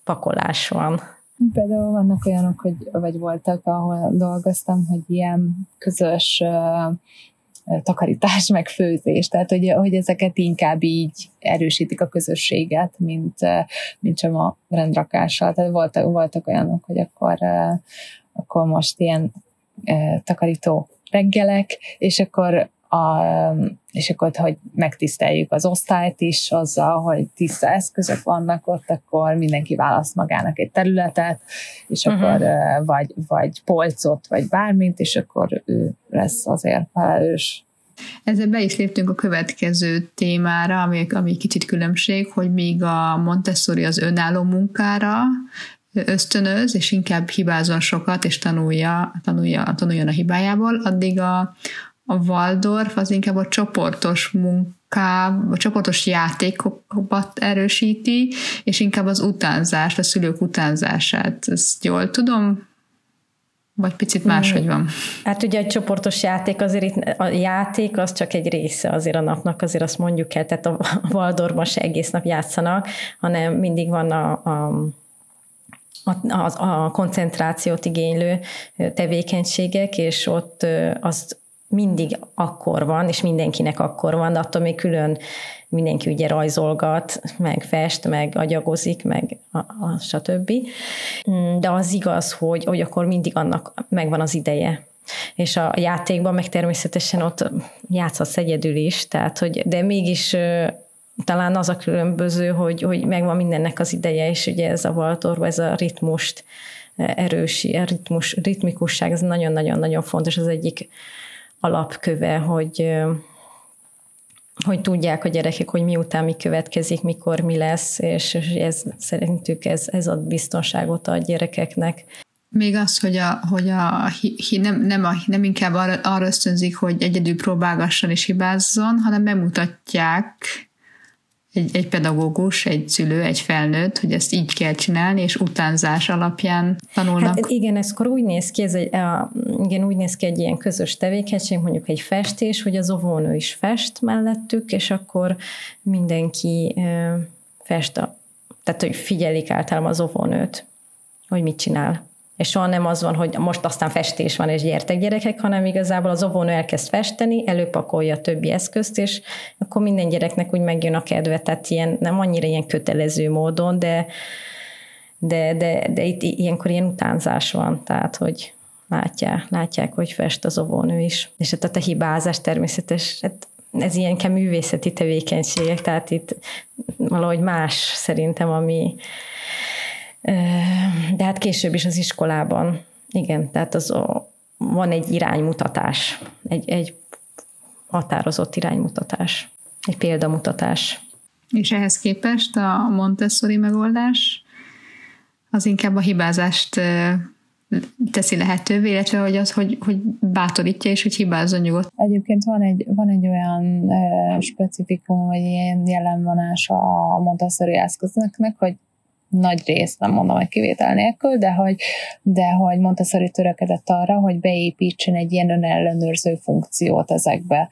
pakolás van.
Például vannak olyanok, hogy, vagy voltak, ahol dolgoztam, hogy ilyen közös takarítás, meg főzés, tehát hogy, hogy ezeket inkább így erősítik a közösséget, mint, mint sem a rendrakással. Tehát voltak, voltak olyanok, hogy akkor, akkor most ilyen takarító reggelek, és akkor a, és akkor, hogy megtiszteljük az osztályt is azzal, hogy tiszta eszközök vannak ott, akkor mindenki választ magának egy területet, és uh-huh. akkor vagy, vagy polcot, vagy bármint, és akkor ő lesz azért felelős.
Ezzel be is léptünk a következő témára, ami, ami kicsit különbség, hogy míg a Montessori az önálló munkára ösztönöz, és inkább hibázon sokat, és tanulja, tanulja, tanuljon a hibájából, addig a, a Waldorf az inkább a csoportos munká, a csoportos játékokat erősíti, és inkább az utánzást, a szülők utánzását. Ezt jól tudom? Vagy picit máshogy van?
Hát ugye a csoportos játék azért itt, a játék az csak egy része azért a napnak, azért azt mondjuk el, tehát a Waldorfban se egész nap játszanak, hanem mindig van a, a a, a, a koncentrációt igénylő tevékenységek, és ott azt mindig akkor van, és mindenkinek akkor van, de attól még külön mindenki ugye rajzolgat, meg fest, meg agyagozik, meg a, a stb. De az igaz, hogy, hogy akkor mindig annak megvan az ideje. És a játékban meg természetesen ott játszhatsz egyedül is, tehát hogy, de mégis talán az a különböző, hogy, hogy megvan mindennek az ideje, és ugye ez a Valtorba, ez a ritmust erősi, a ritmus, ritmikusság, ez nagyon-nagyon-nagyon fontos, az egyik alapköve, hogy hogy tudják a gyerekek, hogy miután mi következik, mikor mi lesz, és ez szerintük ez, ez ad biztonságot a gyerekeknek.
Még az, hogy, a, hogy a, hi, nem, nem, a, nem inkább arra, arra ösztönzik, hogy egyedül próbálgasson és hibázzon, hanem bemutatják egy, egy pedagógus, egy szülő, egy felnőtt, hogy ezt így kell csinálni, és utánzás alapján tanulnak. Hát
igen, ez akkor úgy néz ki, ez egy, a, igen, úgy néz ki egy ilyen közös tevékenység, mondjuk egy festés, hogy az óvónő is fest mellettük, és akkor mindenki e, fest, a, tehát hogy figyelik általában az óvónőt, hogy mit csinál és soha nem az van, hogy most aztán festés van, és gyertek gyerekek, hanem igazából az óvónő elkezd festeni, előpakolja a többi eszközt, és akkor minden gyereknek úgy megjön a kedve, tehát ilyen, nem annyira ilyen kötelező módon, de, de, de, de itt ilyenkor ilyen utánzás van, tehát hogy látják, látják, hogy fest az óvónő is. És tehát a hibázás természetes, hát ez ilyen művészeti tevékenységek, tehát itt valahogy más szerintem, ami, de hát később is az iskolában, igen, tehát az a, van egy iránymutatás, egy, egy határozott iránymutatás, egy példamutatás.
És ehhez képest a Montessori megoldás az inkább a hibázást teszi lehetővé, illetve hogy az, hogy, hogy bátorítja és hogy hibázzon nyugodt.
Egyébként van egy, van egy olyan specifikum, vagy ilyen jellemvonása a Montessori eszközöknek, hogy nagy rész, nem mondom, hogy kivétel nélkül, de hogy, de hogy Montessori törekedett arra, hogy beépítsen egy ilyen önellenőrző funkciót ezekbe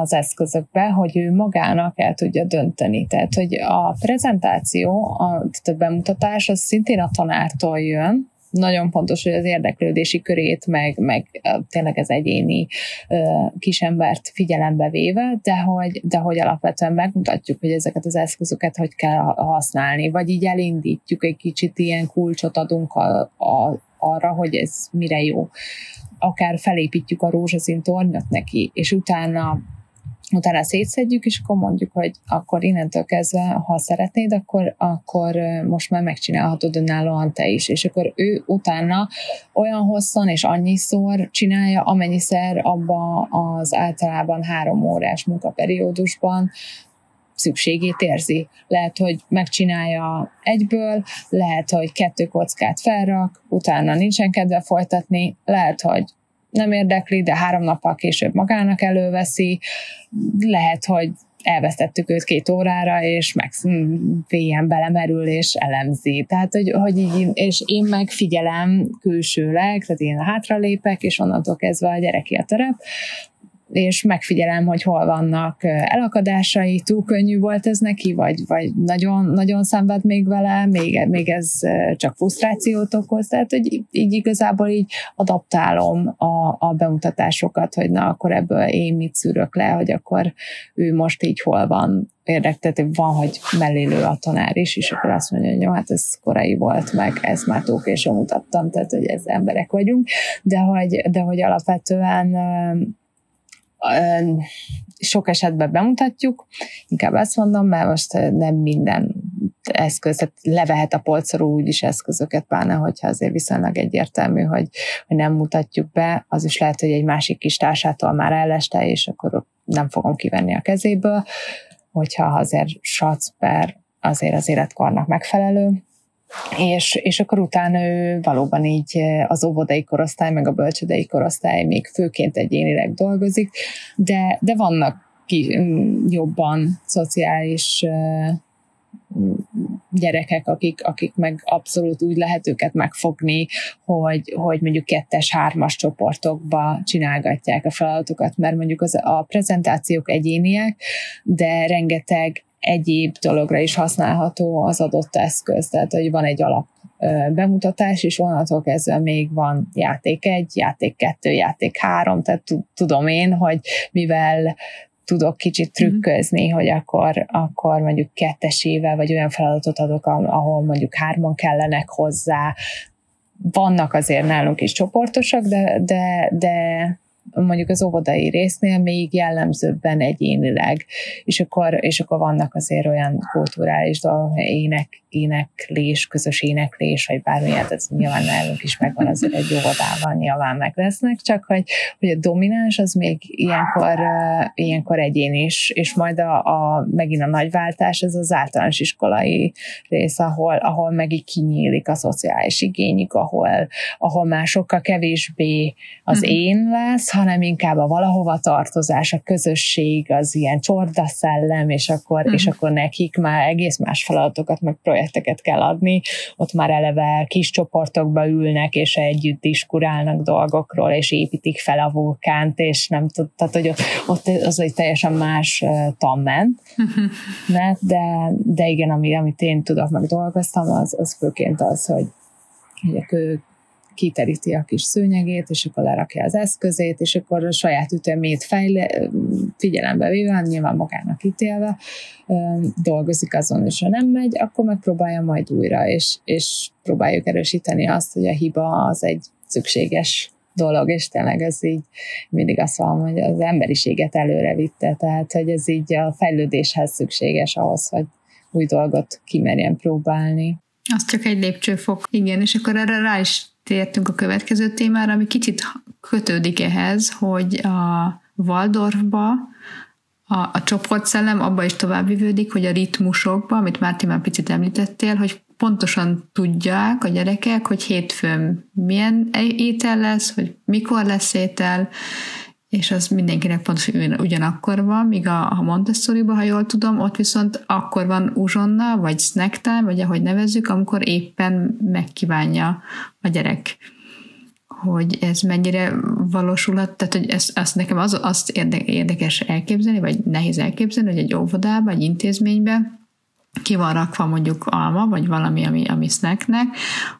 az eszközökbe, hogy ő magának el tudja dönteni. Tehát, hogy a prezentáció, a, a bemutatás, az szintén a tanártól jön, nagyon fontos, hogy az érdeklődési körét, meg, meg tényleg az egyéni kisembert figyelembe véve, de hogy, de hogy alapvetően megmutatjuk, hogy ezeket az eszközöket hogy kell használni, vagy így elindítjuk egy kicsit ilyen kulcsot adunk a, a, arra, hogy ez mire jó. Akár felépítjük a rózsaszín tornyot neki, és utána utána szétszedjük, és akkor mondjuk, hogy akkor innentől kezdve, ha szeretnéd, akkor, akkor most már megcsinálhatod önállóan te is. És akkor ő utána olyan hosszan és annyiszor csinálja, amennyiszer abba az általában három órás munkaperiódusban szükségét érzi. Lehet, hogy megcsinálja egyből, lehet, hogy kettő kockát felrak, utána nincsen kedve folytatni, lehet, hogy nem érdekli, de három nappal később magának előveszi, lehet, hogy elvesztettük őt két órára, és meg féljen belemerül, és elemzi. Tehát, hogy, hogy így, és én meg figyelem külsőleg, tehát én hátralépek, és onnantól kezdve a gyereki a terep, és megfigyelem, hogy hol vannak elakadásai, túl könnyű volt ez neki, vagy, vagy nagyon, nagyon szenved még vele, még, még ez csak frusztrációt okoz, tehát hogy így igazából így adaptálom a, a bemutatásokat, hogy na, akkor ebből én mit szűrök le, hogy akkor ő most így hol van. Érdek, tehát van, hogy mellélő a tanár is, és akkor azt mondja, hogy jó, hát ez korai volt, meg ezt már túl későn mutattam, tehát hogy ez emberek vagyunk, de hogy, de hogy alapvetően sok esetben bemutatjuk, inkább ezt mondom, mert most nem minden eszköz, tehát levehet a polcról úgyis eszközöket, pláne, hogyha azért viszonylag egyértelmű, hogy, hogy nem mutatjuk be, az is lehet, hogy egy másik kis társától már elleste, és akkor nem fogom kivenni a kezéből, hogyha azért sac per azért az életkornak megfelelő, és, és akkor utána ő valóban így az óvodai korosztály, meg a bölcsödei korosztály még főként egyénileg dolgozik, de, de vannak ki, jobban szociális gyerekek, akik, akik meg abszolút úgy lehet őket megfogni, hogy, hogy mondjuk kettes, hármas csoportokba csinálgatják a feladatokat, mert mondjuk az, a prezentációk egyéniek, de rengeteg egyéb dologra is használható az adott eszköz. Tehát, hogy van egy alap bemutatás, és onnantól kezdve még van játék egy, játék kettő, játék három, tehát tudom én, hogy mivel tudok kicsit mhm. trükközni, mm-hmm. hogy akkor, akkor mondjuk kettesével, vagy olyan feladatot adok, ahol mondjuk hárman kellenek hozzá. Vannak azért nálunk is csoportosak, de, de, de mondjuk az óvodai résznél még jellemzőbben egyénileg, és akkor, és akkor vannak azért olyan kulturális dolgok, ének, éneklés, közös éneklés, vagy bármilyen, ez nyilván nálunk is megvan azért egy óvodában, nyilván meg lesznek, csak hogy, hogy a domináns az még ilyenkor, ilyenkor egyén is, és majd a, a, megint a nagy váltás, ez az általános iskolai rész, ahol, ahol meg így kinyílik a szociális igényük, ahol, ahol már sokkal kevésbé az mm. én lesz, hanem inkább a valahova tartozás, a közösség, az ilyen csorda szellem, és akkor, mm. és akkor nekik már egész más feladatokat, meg projekteket kell adni, ott már eleve kis csoportokba ülnek, és együtt diskurálnak dolgokról, és építik fel a vulkánt, és nem tud, tehát hogy ott az egy teljesen más tanment, de, de igen, ami, amit én tudok, meg dolgoztam, az, az főként az, hogy hogy a kiteríti a kis szőnyegét, és akkor lerakja az eszközét, és akkor a saját ütemét fejle, figyelembe véve, nyilván magának ítélve, dolgozik azon, és ha nem megy, akkor megpróbálja majd újra, és, és próbáljuk erősíteni azt, hogy a hiba az egy szükséges dolog, és tényleg ez így mindig azt mondom, hogy az emberiséget előre vitte, tehát hogy ez így a fejlődéshez szükséges ahhoz, hogy új dolgot kimerjen próbálni.
Az csak egy lépcsőfok. Igen, és akkor erre rá is tértünk a következő témára, ami kicsit kötődik ehhez, hogy a Waldorfba a, a csoportszellem abba is továbbvivődik, hogy a ritmusokba, amit Márti már picit említettél, hogy pontosan tudják a gyerekek, hogy hétfőn milyen étel lesz, hogy mikor lesz étel, és az mindenkinek pontosan ugyanakkor van, míg a, a montessori ha jól tudom, ott viszont akkor van uzsonna, vagy snack time, vagy ahogy nevezzük, amikor éppen megkívánja a gyerek hogy ez mennyire valósulhat, tehát hogy ez, azt nekem az, azt érdekes elképzelni, vagy nehéz elképzelni, hogy egy óvodában, egy intézményben ki van rakva mondjuk alma, vagy valami, ami, ami snacknek,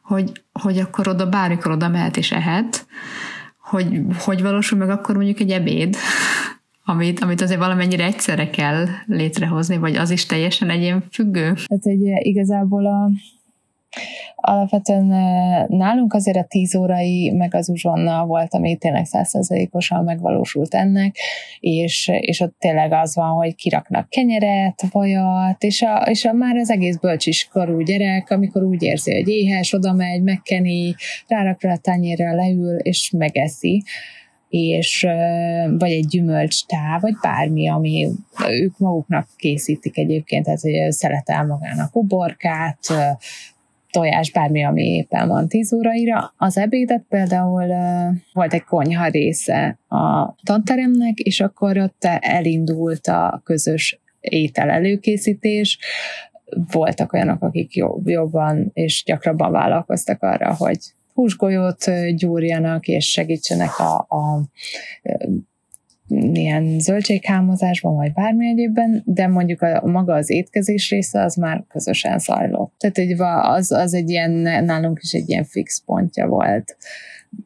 hogy, hogy akkor oda bármikor oda mehet és ehet, hogy hogy valósul meg akkor mondjuk egy ebéd, amit, amit azért valamennyire egyszerre kell létrehozni, vagy az is teljesen egyén függő?
Tehát egy igazából a, Alapvetően nálunk azért a tíz órai, meg az uzsonna volt, ami tényleg százszerzalékosan megvalósult ennek, és, és ott tényleg az van, hogy kiraknak kenyeret, vajat, és, a, és a, már az egész bölcsiskorú gyerek, amikor úgy érzi, hogy éhes, oda megy, megkeni, rárakra a tányérra, leül, és megeszi és vagy egy gyümölcstá, vagy bármi, ami ők maguknak készítik egyébként, tehát hogy szeletel magának uborkát, tojás, bármi, ami éppen van 10 óraira. Az ebédet például volt egy konyha része a tanteremnek, és akkor ott elindult a közös étel előkészítés, voltak olyanok, akik jobban és gyakrabban vállalkoztak arra, hogy húsgolyót gyúrjanak, és segítsenek a, a ilyen zöldséghámozásban, vagy bármi egyébben, de mondjuk a, maga az étkezés része az már közösen zajlott. Tehát hogy az, az egy ilyen, nálunk is egy ilyen fix pontja volt.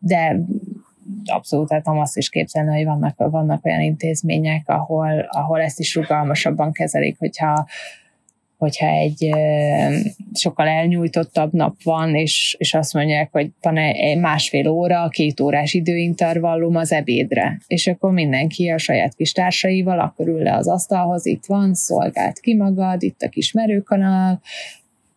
De abszolút el tudom azt is képzelni, hogy vannak, vannak olyan intézmények, ahol, ahol ezt is rugalmasabban kezelik, hogyha hogyha egy sokkal elnyújtottabb nap van, és, és azt mondják, hogy van egy másfél óra, két órás időintervallum az ebédre, és akkor mindenki a saját kis társaival akkor ül le az asztalhoz, itt van, szolgált ki magad, itt a kis merőkanal,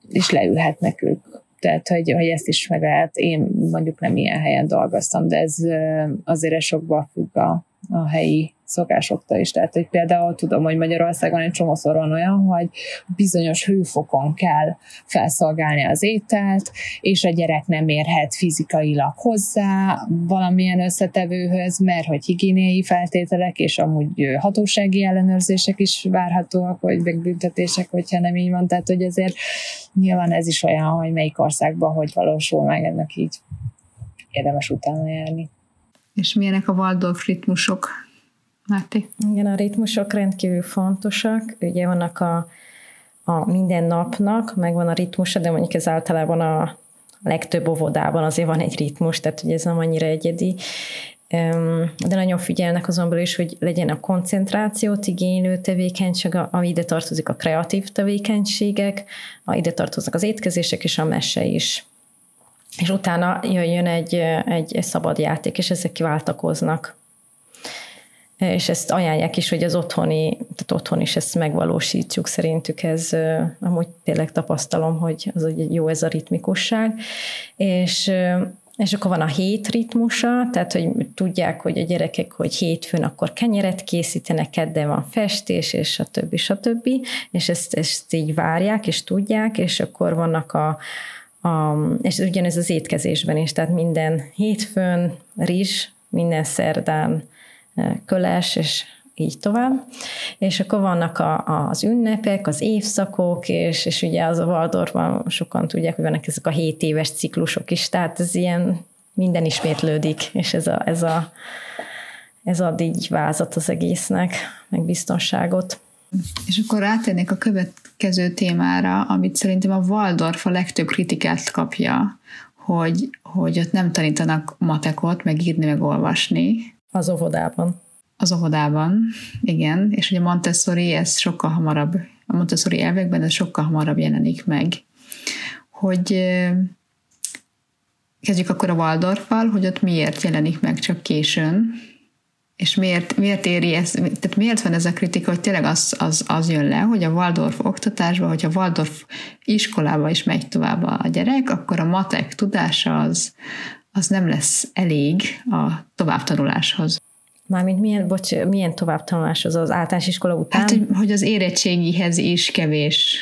és leülhetnek ők. Tehát, hogy, hogy ezt is meg lehet, én mondjuk nem ilyen helyen dolgoztam, de ez azért sokba függ a, a helyi szokásoktól is. Tehát, hogy például tudom, hogy Magyarországon egy csomószor van olyan, hogy bizonyos hőfokon kell felszolgálni az ételt, és a gyerek nem érhet fizikailag hozzá valamilyen összetevőhöz, mert hogy higiéniai feltételek és amúgy hatósági ellenőrzések is várhatóak, vagy megbüntetések, hogyha nem így van. Tehát, hogy azért nyilván ez is olyan, hogy melyik országban hogy valósul meg ennek így érdemes utána járni.
És milyenek a Waldorf ritmusok? Máté?
Igen, a ritmusok rendkívül fontosak. Ugye vannak a, a minden napnak, meg van a ritmusa, de mondjuk ez általában a legtöbb óvodában azért van egy ritmus, tehát hogy ez nem annyira egyedi. De nagyon figyelnek azonban is, hogy legyen a koncentrációt igénylő tevékenység, ami ide tartozik a kreatív tevékenységek, a ide tartoznak az étkezések és a mese is és utána jöjjön egy, egy, egy szabad játék, és ezek kiváltakoznak. És ezt ajánlják is, hogy az otthoni, tehát otthon is ezt megvalósítjuk, szerintük ez amúgy tényleg tapasztalom, hogy az egy jó ez a ritmikusság. És és akkor van a hét ritmusa, tehát hogy tudják, hogy a gyerekek, hogy hétfőn akkor kenyeret készítenek, kedden van festés, és a többi, a többi, és ezt, ezt így várják, és tudják, és akkor vannak a, a, és ugyanez az étkezésben is, tehát minden hétfőn rizs, minden szerdán köles, és így tovább. És akkor vannak a, az ünnepek, az évszakok, és, és ugye az a Waldorfban sokan tudják, hogy vannak ezek a 7 éves ciklusok is, tehát ez ilyen minden ismétlődik, és ez a, ez a ez ad így vázat az egésznek, meg biztonságot.
És akkor rátérnék a következő témára, amit szerintem a Waldorf a legtöbb kritikát kapja, hogy, hogy ott nem tanítanak matekot, meg írni, meg olvasni.
Az óvodában.
Az óvodában, igen, és ugye Montessori ez sokkal hamarabb, a Montessori elvekben ez sokkal hamarabb jelenik meg. Hogy kezdjük akkor a Waldorffal, hogy ott miért jelenik meg csak későn, és miért, miért éri ez, tehát miért van ez a kritika, hogy tényleg az, az, az jön le, hogy a Waldorf oktatásban, hogyha Waldorf iskolába is megy tovább a gyerek, akkor a matek tudása az, az nem lesz elég a továbbtanuláshoz.
Mármint milyen, bocs, milyen továbbtanulás az általános iskola után?
Hát, hogy, hogy az érettségihez is kevés.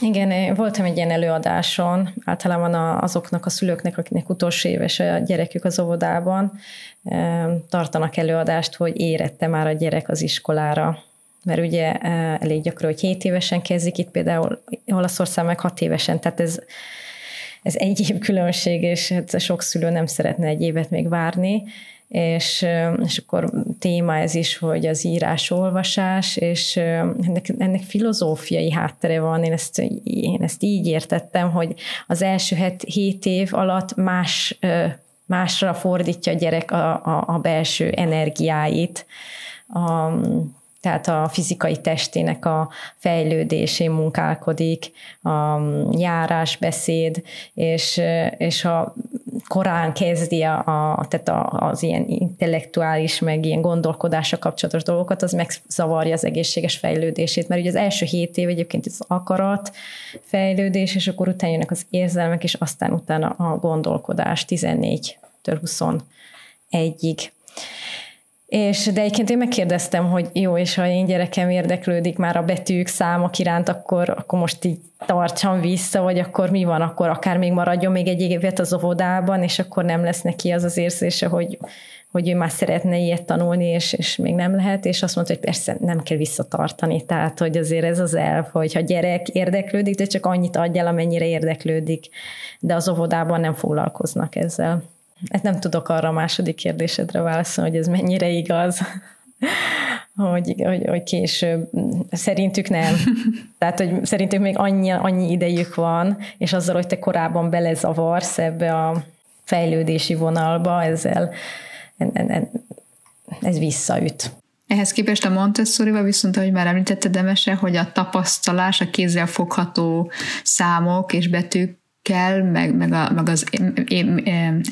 Igen, voltam egy ilyen előadáson, általában azoknak a szülőknek, akiknek utolsó éves a gyerekük az óvodában, tartanak előadást, hogy érette már a gyerek az iskolára. Mert ugye elég gyakran, hogy 7 évesen kezdik, itt például Olaszország meg 6 évesen, tehát ez, ez egy év különbség, és hát sok szülő nem szeretne egy évet még várni, és, és akkor téma ez is, hogy az írás-olvasás, és ennek, ennek filozófiai háttere van, én ezt, én ezt így értettem, hogy az első het, hét év alatt más, másra fordítja a gyerek a, a, a belső energiáit, a, tehát a fizikai testének a fejlődésén munkálkodik, a járás, beszéd, és, és a korán kezdi a, a, tehát az ilyen intellektuális, meg ilyen gondolkodása kapcsolatos dolgokat, az megzavarja az egészséges fejlődését, mert ugye az első hét év egyébként az akarat fejlődés, és akkor utána jönnek az érzelmek, és aztán utána a gondolkodás 14-től 21-ig. És de egyébként én megkérdeztem, hogy jó, és ha én gyerekem érdeklődik már a betűk, számok iránt, akkor, akkor most így tartsam vissza, vagy akkor mi van, akkor akár még maradjon még egy évet az óvodában, és akkor nem lesz neki az az érzése, hogy, hogy ő már szeretne ilyet tanulni, és, és még nem lehet, és azt mondta, hogy persze nem kell visszatartani, tehát hogy azért ez az elv, hogy ha gyerek érdeklődik, de csak annyit adjál, amennyire érdeklődik, de az óvodában nem foglalkoznak ezzel. Hát nem tudok arra a második kérdésedre válaszolni, hogy ez mennyire igaz, hogy, hogy, hogy később. Szerintük nem. Tehát, hogy szerintük még annyi, annyi idejük van, és azzal, hogy te korábban belezavarsz ebbe a fejlődési vonalba, ezzel en, en, en, ez visszaüt.
Ehhez képest a montessori viszont, ahogy már említetted, Demese, hogy a tapasztalás, a kézzel fogható számok és betűk kell, meg, meg, a, meg az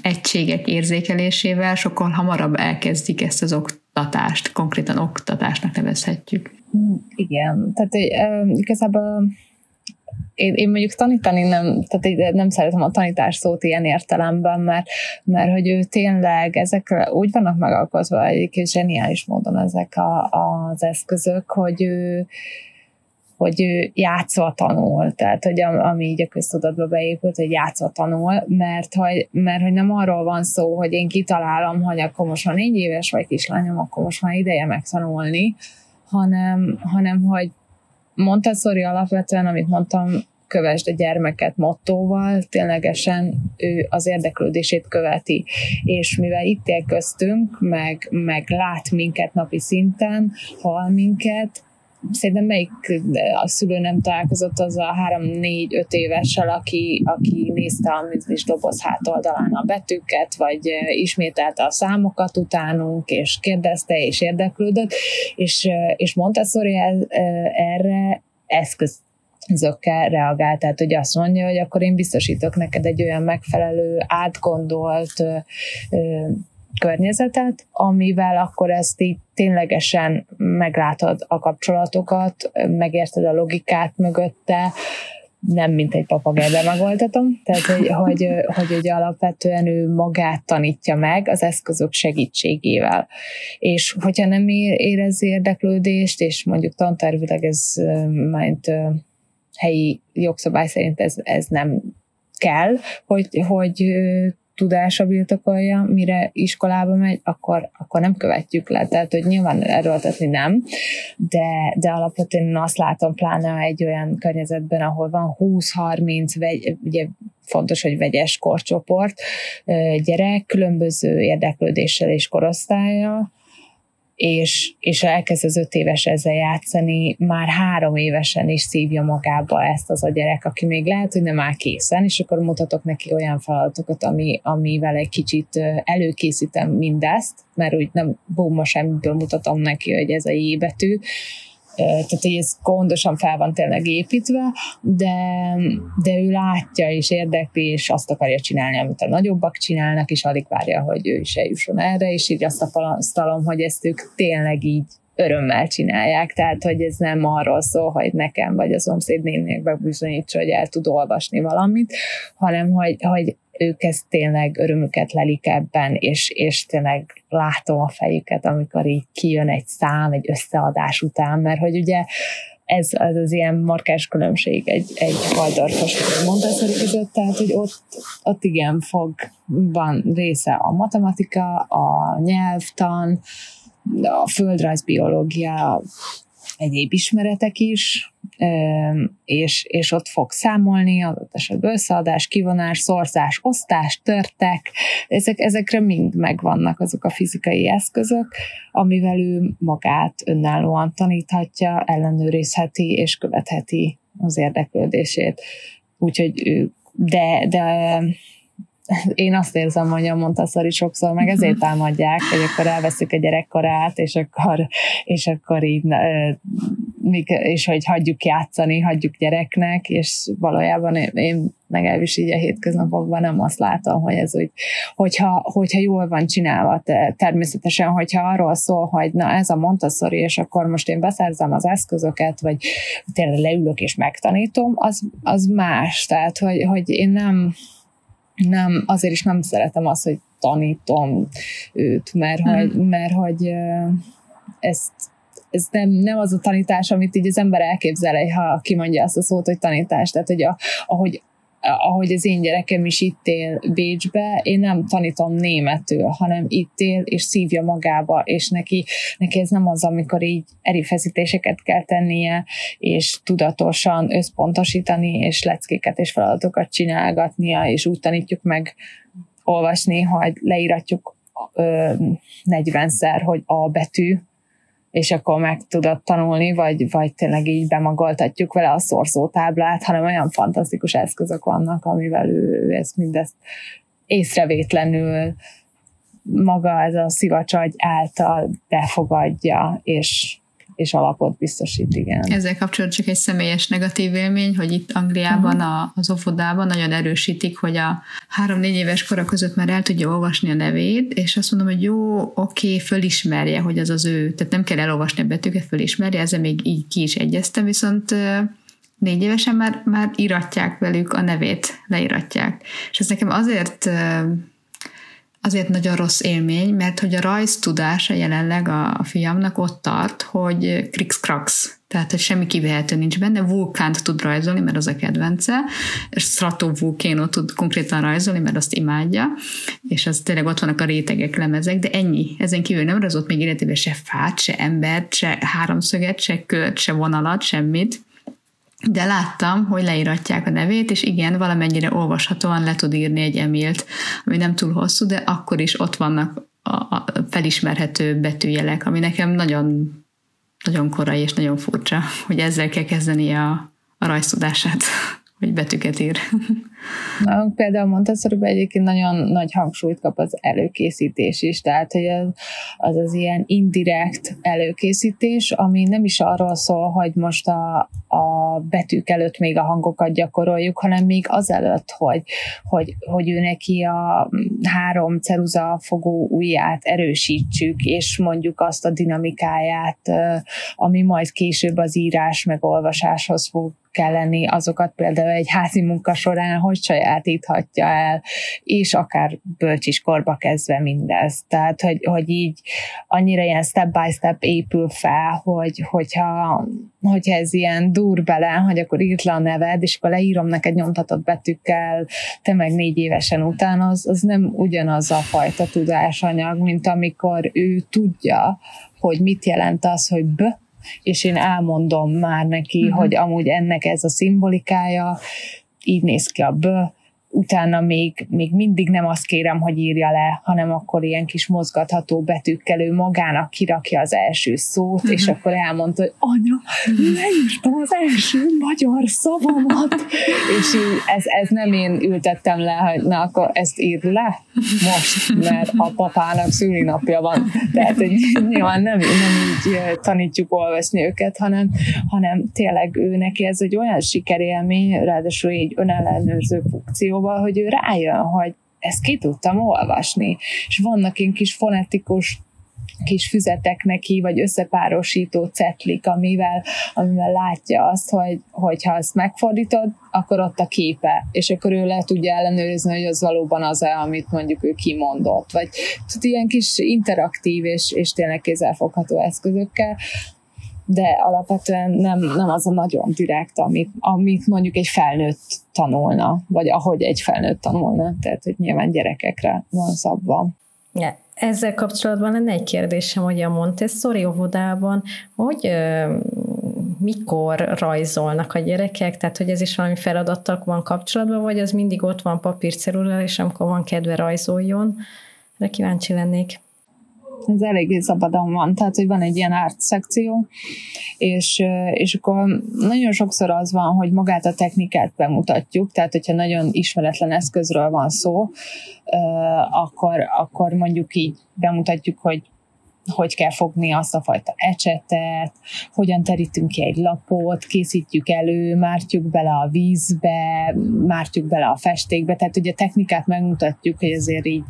egységek érzékelésével sokkal hamarabb elkezdik ezt az oktatást, konkrétan oktatásnak nevezhetjük.
Igen, tehát igazából én, én mondjuk tanítani nem, tehát nem szeretem a tanítás szót ilyen értelemben, mert, mert hogy ő tényleg ezekre úgy vannak megalkozva egyébként zseniális módon ezek a, az eszközök, hogy ő, hogy ő játszva tanul, tehát hogy ami így a köztudatba beépült, hogy játszva tanul, mert hogy, mert hogy nem arról van szó, hogy én kitalálom, hogy akkor most van négy éves vagy kislányom, akkor most már ideje megtanulni, hanem, hanem hogy Montessori alapvetően, amit mondtam, kövesd a gyermeket mottóval, ténylegesen ő az érdeklődését követi. És mivel itt él köztünk, meg, meg lát minket napi szinten, hal minket, szerintem melyik a szülő nem találkozott az a három-négy-öt évessel, aki, aki nézte a műzlis doboz hátoldalán a betűket, vagy ismételte a számokat utánunk, és kérdezte, és érdeklődött, és, és Montessori erre eszköz zökkel reagál, tehát hogy azt mondja, hogy akkor én biztosítok neked egy olyan megfelelő, átgondolt környezetet, amivel akkor ezt így ténylegesen meglátod a kapcsolatokat, megérted a logikát mögötte, nem mint egy papagajbe megoldhatom, tehát hogy, hogy, hogy, hogy alapvetően ő magát tanítja meg az eszközök segítségével. És hogyha nem érez érdeklődést, és mondjuk tantervileg ez majd helyi jogszabály szerint ez, ez nem kell, hogy, hogy tudása birtokolja, mire iskolába megy, akkor, akkor nem követjük le. Tehát, hogy nyilván erőltetni nem, de, de alapvetően azt látom pláne egy olyan környezetben, ahol van 20-30, ugye fontos, hogy vegyes korcsoport, gyerek, különböző érdeklődéssel és korosztálya, és, és elkezd az öt éves ezzel játszani, már három évesen is szívja magába ezt az a gyerek, aki még lehet, hogy nem áll készen, és akkor mutatok neki olyan feladatokat, ami, amivel egy kicsit előkészítem mindezt, mert úgy nem bomba semmiből mutatom neki, hogy ez a J betű, tehát hogy ez gondosan fel van tényleg építve, de, de ő látja és érdekli, és azt akarja csinálni, amit a nagyobbak csinálnak, és alig várja, hogy ő is eljusson erre, és így azt tapasztalom, hogy ezt ők tényleg így örömmel csinálják, tehát hogy ez nem arról szól, hogy nekem vagy a szomszédnének bebizonyítsa, hogy el tud olvasni valamit, hanem hogy, hogy ők ezt tényleg örömüket lelik ebben, és, és tényleg látom a fejüket, amikor így kijön egy szám, egy összeadás után, mert hogy ugye ez az, az ilyen markás különbség egy, egy Waldorfos Montessori között, tehát hogy ott, ott igen fog, van része a matematika, a nyelvtan, a földrajzbiológia, egyéb ismeretek is, és, és ott fog számolni, adott esetben összeadás, kivonás, szorzás, osztás, törtek, ezek, ezekre mind megvannak azok a fizikai eszközök, amivel ő magát önállóan taníthatja, ellenőrizheti és követheti az érdeklődését. Úgyhogy ő, de, de én azt érzem, hogy a Montessori sokszor meg ezért támadják, hogy akkor elveszik a gyerekkorát, és akkor, és akkor így, és hogy hagyjuk játszani, hagyjuk gyereknek, és valójában én legalábbis így a hétköznapokban nem azt látom, hogy ez úgy, hogyha, hogyha jól van csinálva, természetesen, hogyha arról szól, hogy na ez a Montessori, és akkor most én beszerzem az eszközöket, vagy tényleg leülök és megtanítom, az, az más. Tehát, hogy, hogy én nem, nem, azért is nem szeretem azt, hogy tanítom őt, mert, mm. hogy, mert hogy ezt ez nem, nem az a tanítás, amit így az ember elképzel, ha kimondja azt a szót, hogy tanítás. Tehát, hogy a, ahogy ahogy az én gyerekem is itt él Bécsbe, én nem tanítom németül, hanem itt él, és szívja magába, és neki, neki ez nem az, amikor így erőfeszítéseket kell tennie, és tudatosan összpontosítani, és leckéket és feladatokat csinálgatnia, és úgy tanítjuk meg olvasni, hogy leíratjuk 40-szer, hogy a betű, és akkor meg tudod tanulni, vagy, vagy tényleg így bemagoltatjuk vele a szorzótáblát, hanem olyan fantasztikus eszközök vannak, amivel ő ezt mindezt észrevétlenül maga ez a szivacsagy által befogadja, és és alapot biztosít, igen.
Ezzel kapcsolatban csak egy személyes negatív élmény, hogy itt Angliában uh-huh. a, az óvodában nagyon erősítik, hogy a három-négy éves kora között már el tudja olvasni a nevét, és azt mondom, hogy jó, oké, fölismerje, hogy az az ő, tehát nem kell elolvasni a betűket, fölismerje, ezzel még így ki is egyeztem, viszont négy évesen már, már iratják velük a nevét, leíratják. És ez nekem azért azért nagyon rossz élmény, mert hogy a rajz tudása jelenleg a, a fiamnak ott tart, hogy krix-krax, tehát hogy semmi kivehető nincs benne, vulkánt tud rajzolni, mert az a kedvence, és stratovulkénot tud konkrétan rajzolni, mert azt imádja, és az tényleg ott vannak a rétegek, lemezek, de ennyi. Ezen kívül nem rajzolt még életében se fát, se embert, se háromszöget, se kört, se vonalat, semmit, de láttam, hogy leíratják a nevét, és igen, valamennyire olvashatóan le tud írni egy emilt, ami nem túl hosszú, de akkor is ott vannak a felismerhető betűjelek, ami nekem nagyon, nagyon korai és nagyon furcsa, hogy ezzel kell kezdeni a, a rajztudását hogy betűket ír.
Na, például Montessori egyébként nagyon nagy hangsúlyt kap az előkészítés is, tehát hogy az az, az ilyen indirekt előkészítés, ami nem is arról szól, hogy most a, a betűk előtt még a hangokat gyakoroljuk, hanem még azelőtt, hogy, hogy, hogy ő neki a három ceruza fogó ujját erősítsük, és mondjuk azt a dinamikáját, ami majd később az írás meg olvasáshoz fog kell lenni, azokat például egy házi munka során hogy sajátíthatja el, és akár bölcsiskorba kezdve mindez. Tehát, hogy, hogy így annyira ilyen step by step épül fel, hogy, hogyha, hogyha ez ilyen dur bele, hogy akkor írt le a neved, és akkor leírom neked nyomtatott betűkkel, te meg négy évesen után, az, az nem ugyanaz a fajta tudásanyag, mint amikor ő tudja, hogy mit jelent az, hogy b, és én elmondom már neki, uh-huh. hogy amúgy ennek ez a szimbolikája, így néz ki a bő, utána még, még mindig nem azt kérem, hogy írja le, hanem akkor ilyen kis mozgatható betűkkel ő magának kirakja az első szót, uh-huh. és akkor elmondta, hogy anya, leírtam az első magyar szavamat, és így ez, ez nem én ültettem le, hogy na akkor ezt írd le most, mert a papának szülinapja van. Tehát, hogy nyilván nem, nem így tanítjuk olvasni őket, hanem, hanem tényleg ő neki ez egy olyan sikerélmény, ráadásul így önellenőrző funkcióval, szóval, hogy ő rájön, hogy ezt ki tudtam olvasni. És vannak én kis fonetikus kis füzetek neki, vagy összepárosító cetlik, amivel, amivel látja azt, hogy, hogy ha ezt megfordítod, akkor ott a képe, és akkor ő le tudja ellenőrizni, hogy az valóban az-e, amit mondjuk ő kimondott, vagy tud ilyen kis interaktív és, és tényleg kézzelfogható eszközökkel, de alapvetően nem, nem az a nagyon direkt, amit, amit mondjuk egy felnőtt tanulna, vagy ahogy egy felnőtt tanulna, tehát hogy nyilván gyerekekre van szabva.
Ja, ezzel kapcsolatban lenne egy kérdésem, hogy a Montessori óvodában, hogy mikor rajzolnak a gyerekek, tehát hogy ez is valami feladattal van kapcsolatban, vagy az mindig ott van papírcerulal, és amikor van kedve rajzoljon. De kíváncsi lennék.
Ez eléggé szabadon van, tehát hogy van egy ilyen art szekció, és, és akkor nagyon sokszor az van, hogy magát a technikát bemutatjuk, tehát hogyha nagyon ismeretlen eszközről van szó, akkor, akkor mondjuk így bemutatjuk, hogy hogy kell fogni azt a fajta ecsetet, hogyan terítünk ki egy lapot, készítjük elő, mártjuk bele a vízbe, mártjuk bele a festékbe, tehát ugye a technikát megmutatjuk, hogy azért így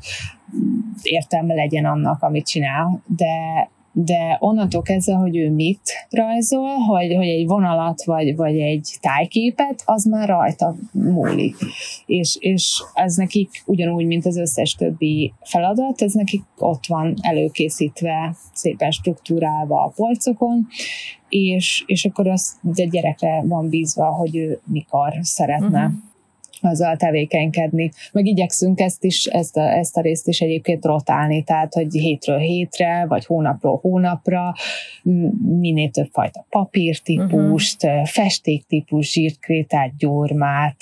értelme legyen annak, amit csinál, de, de onnantól kezdve, hogy ő mit rajzol, hogy, hogy egy vonalat vagy, vagy egy tájképet, az már rajta múlik. És, és ez nekik ugyanúgy, mint az összes többi feladat, ez nekik ott van előkészítve, szépen struktúrálva a polcokon, és, és akkor az a gyerekre van bízva, hogy ő mikor szeretne uh-huh azzal tevékenykedni. Meg igyekszünk ezt is, ezt a, ezt a részt is egyébként rotálni, tehát hogy hétről hétre, vagy hónapról hónapra minél több fajta papírtípust, uh-huh. festéktípus, zsírkrétát, gyurmát,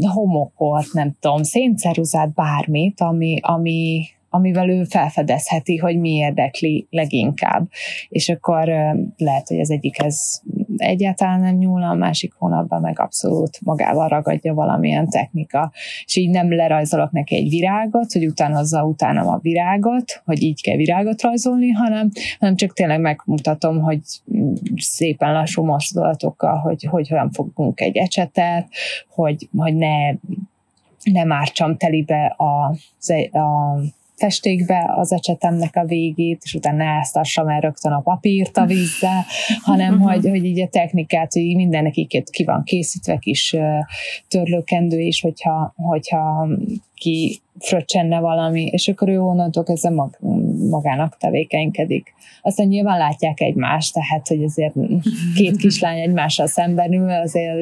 homokot, nem tudom, szénceruzát, bármit, ami, ami, amivel ő felfedezheti, hogy mi érdekli leginkább. És akkor lehet, hogy az egyikhez egyáltalán nem nyúl, a másik hónapban meg abszolút magával ragadja valamilyen technika. És így nem lerajzolok neki egy virágot, hogy utánozza utánam a virágot, hogy így kell virágot rajzolni, hanem, hanem csak tényleg megmutatom, hogy szépen lassú mozdulatokkal, hogy, hogy hogyan fogunk egy ecsetet, hogy, hogy ne nem ártsam telibe a, a festékbe az ecsetemnek a végét, és utána ne áztassam el rögtön a papírt a vízzel, hanem uh-huh. hogy, hogy így a technikát, hogy mindennek így ki van készítve kis törlőkendő is, hogyha, hogyha ki fröccsenne valami, és akkor ő onnantól kezdve mag, magának tevékenykedik. Aztán nyilván látják egymást, tehát, hogy azért két kislány egymással szemben ül, azért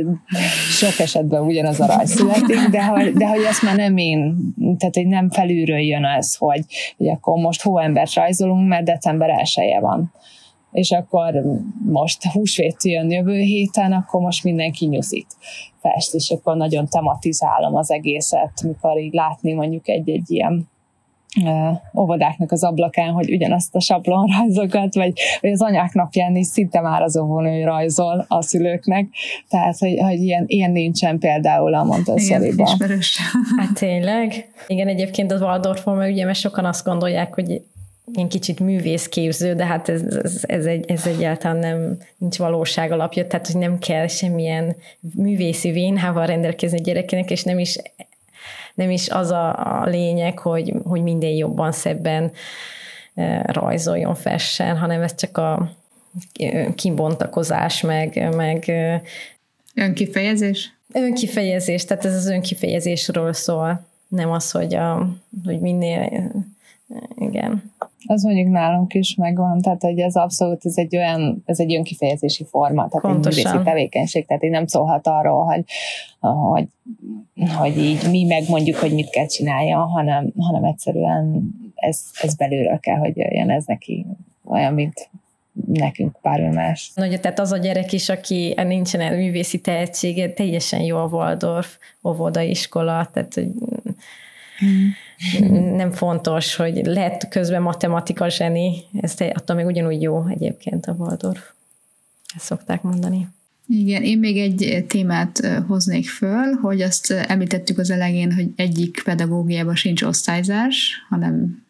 sok esetben ugyanaz a rajz születik, de hogy, de hogy ezt már nem én, tehát hogy nem felülről jön ez, hogy, hogy akkor most hóembert rajzolunk, mert december 1 van és akkor most húsvét jön jövő héten, akkor most mindenki nyuszít fest, és akkor nagyon tematizálom az egészet, mikor így látni mondjuk egy-egy ilyen óvodáknak az ablakán, hogy ugyanazt a sablonrajzokat, vagy, vagy az anyák napján is szinte már az óvónő rajzol a szülőknek, tehát, hogy, hogy ilyen, ilyen nincsen például a Montessori-ban.
Hát tényleg? Igen, egyébként az Waldorf ugye, mert sokan azt gondolják, hogy ilyen kicsit művészképző, de hát ez, ez, ez, egy, ez egyáltalán nem nincs valóság alapja, tehát hogy nem kell semmilyen művészi vénhával rendelkezni a gyerekének, és nem is, nem is az a, a lényeg, hogy, hogy minden jobban, szebben e, rajzoljon, fessen, hanem ez csak a kibontakozás, meg, meg
önkifejezés?
Önkifejezés, tehát ez az önkifejezésről szól, nem az, hogy, a, hogy minél igen.
Az mondjuk nálunk is megvan, tehát hogy ez abszolút, ez egy olyan, ez egy önkifejezési forma, tehát Pontosan. egy művészi tevékenység, tehát így nem szólhat arról, hogy, hogy, hogy így mi megmondjuk, hogy mit kell csinálja, hanem, hanem egyszerűen ez, ez belülről kell, hogy jöjjön, ez neki olyan, mint nekünk bármi más.
Nagy, tehát az a gyerek is, aki nincsen el művészi tehetsége, teljesen jó a Waldorf óvodaiskola, tehát hogy Mm. Nem fontos, hogy lehet közben matematika zseni, ez attól még ugyanúgy jó egyébként a Waldorf. Ezt szokták mondani.
Igen, én még egy témát hoznék föl, hogy azt említettük az elején, hogy egyik pedagógiában sincs osztályzás, hanem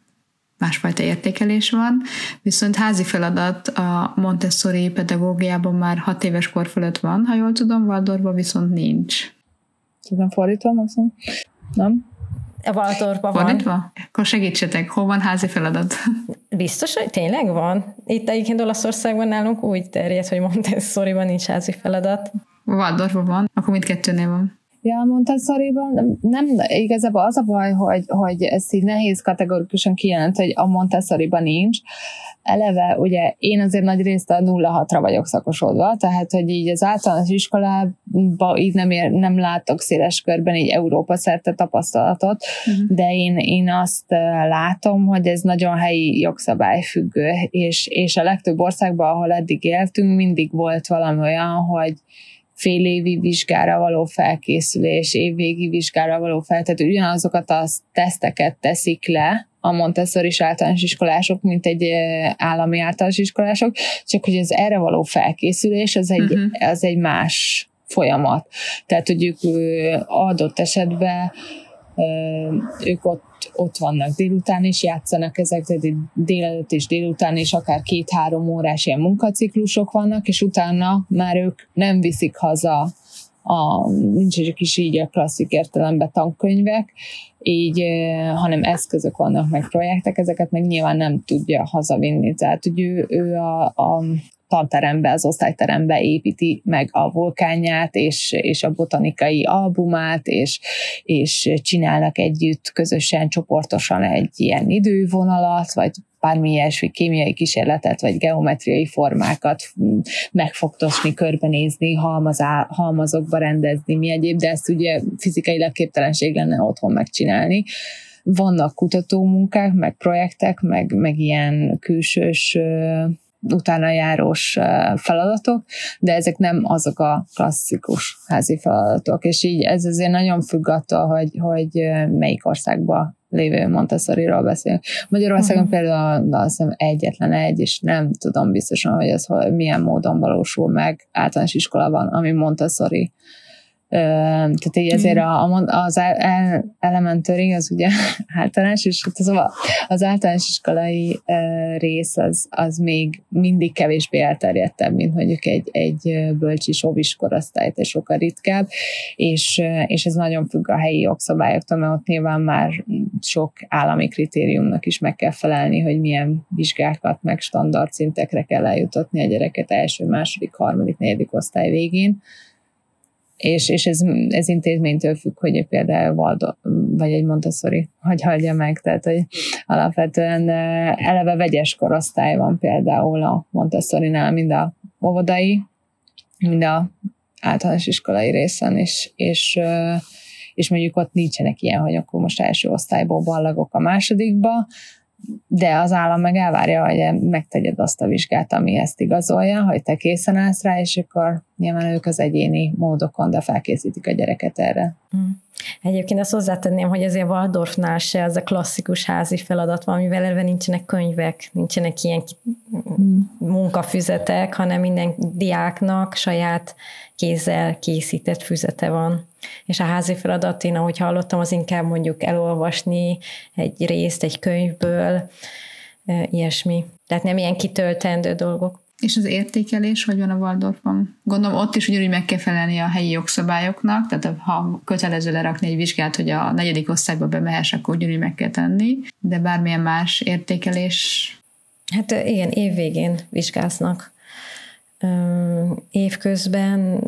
másfajta értékelés van, viszont házi feladat a Montessori pedagógiában már hat éves kor fölött van, ha jól tudom, Waldorfban viszont nincs.
Tudom fordítom, azt nem?
A Waldorfban
van. Fordítva? Akkor segítsetek, hol van házi feladat?
Biztos, hogy tényleg van? Itt egyébként Olaszországban nálunk úgy terjed, hogy Montessori-ban nincs házi feladat.
Waldorfban van, akkor mindkettőnél van.
Ja, Montessori-ban nem, igazából az a baj, hogy, hogy ez így nehéz kategorikusan kijelent, hogy a Montessori-ban nincs. Eleve, ugye én azért nagy részt a 0-6-ra vagyok szakosodva, tehát, hogy így az általános iskolában így nem, ér, nem látok széles körben így Európa szerte tapasztalatot, uh-huh. de én, én azt látom, hogy ez nagyon helyi jogszabályfüggő, és, és a legtöbb országban, ahol eddig éltünk, mindig volt valami olyan, hogy fél évi vizsgára való felkészülés, évvégi vizsgára való fel, tehát ugyanazokat a teszteket teszik le, a montessori általános iskolások, mint egy állami általános iskolások, csak hogy az erre való felkészülés az egy, uh-huh. az egy más folyamat. Tehát, hogy ők adott esetben ők ott, ott vannak délután is, játszanak ezek, tehát délelőtt és délután is akár két-három órás ilyen munkaciklusok vannak, és utána már ők nem viszik haza a, nincs is így a klasszik értelemben tankönyvek, így, hanem eszközök vannak, meg projektek, ezeket meg nyilván nem tudja hazavinni. Tehát, hogy ő, ő a, a tanterembe, az osztályterembe építi meg a vulkányát, és, és a botanikai albumát, és, és csinálnak együtt közösen, csoportosan egy ilyen idővonalat, vagy bármi ilyesmi kémiai kísérletet, vagy geometriai formákat megfogtosni, körbenézni, halmaz, halmazokba rendezni, mi egyéb, de ezt ugye fizikailag képtelenség lenne otthon megcsinálni. Vannak kutatómunkák, meg projektek, meg, meg ilyen külsős utána járós feladatok, de ezek nem azok a klasszikus házi feladatok, és így ez azért nagyon függ attól, hogy, hogy melyik országban lévő Montessori-ról beszélünk. Magyarországon uh-huh. például azt hiszem egyetlen egy, és nem tudom biztosan, hogy ez milyen módon valósul meg általános iskolában, ami Montessori tehát így ezért a, az elementary az ugye általános, és szóval az általános iskolai rész az, az még mindig kevésbé elterjedtebb, mint mondjuk egy, egy bölcsi óvis korosztály, és sokkal ritkább, és, és ez nagyon függ a helyi jogszabályoktól, mert ott nyilván már sok állami kritériumnak is meg kell felelni, hogy milyen vizsgákat, meg standard szintekre kell eljutatni a gyereket első, második, harmadik, negyedik osztály végén és, és ez, ez intézménytől függ, hogy például Valdo, vagy egy Montessori, hogy hagyja meg, tehát hogy alapvetően eleve vegyes korosztály van például a Montessori-nál, mind a óvodai, mind a általános iskolai részen, és, és, és mondjuk ott nincsenek ilyen, hogy akkor most első osztályból ballagok a másodikba, de az állam meg elvárja, hogy megtegyed azt a vizsgát, ami ezt igazolja, hogy te készen állsz rá, és akkor nyilván ők az egyéni módokon, de felkészítik a gyereket erre. Mm.
Egyébként azt hozzátenném, hogy azért Waldorfnál se ez a klasszikus házi feladat van, mivel elve nincsenek könyvek, nincsenek ilyen mm. munkafüzetek, hanem minden diáknak saját kézzel készített füzete van. És a házi feladat, én ahogy hallottam, az inkább mondjuk elolvasni egy részt egy könyvből, ilyesmi. Tehát nem ilyen kitöltendő dolgok.
És az értékelés, hogy van a Waldorfban? Gondolom ott is ugyanúgy meg kell felelni a helyi jogszabályoknak, tehát ha kötelező lerakni egy vizsgát, hogy a negyedik osztályba bemehess, akkor ugyanúgy meg kell tenni, de bármilyen más értékelés?
Hát igen, évvégén vizsgáznak. Évközben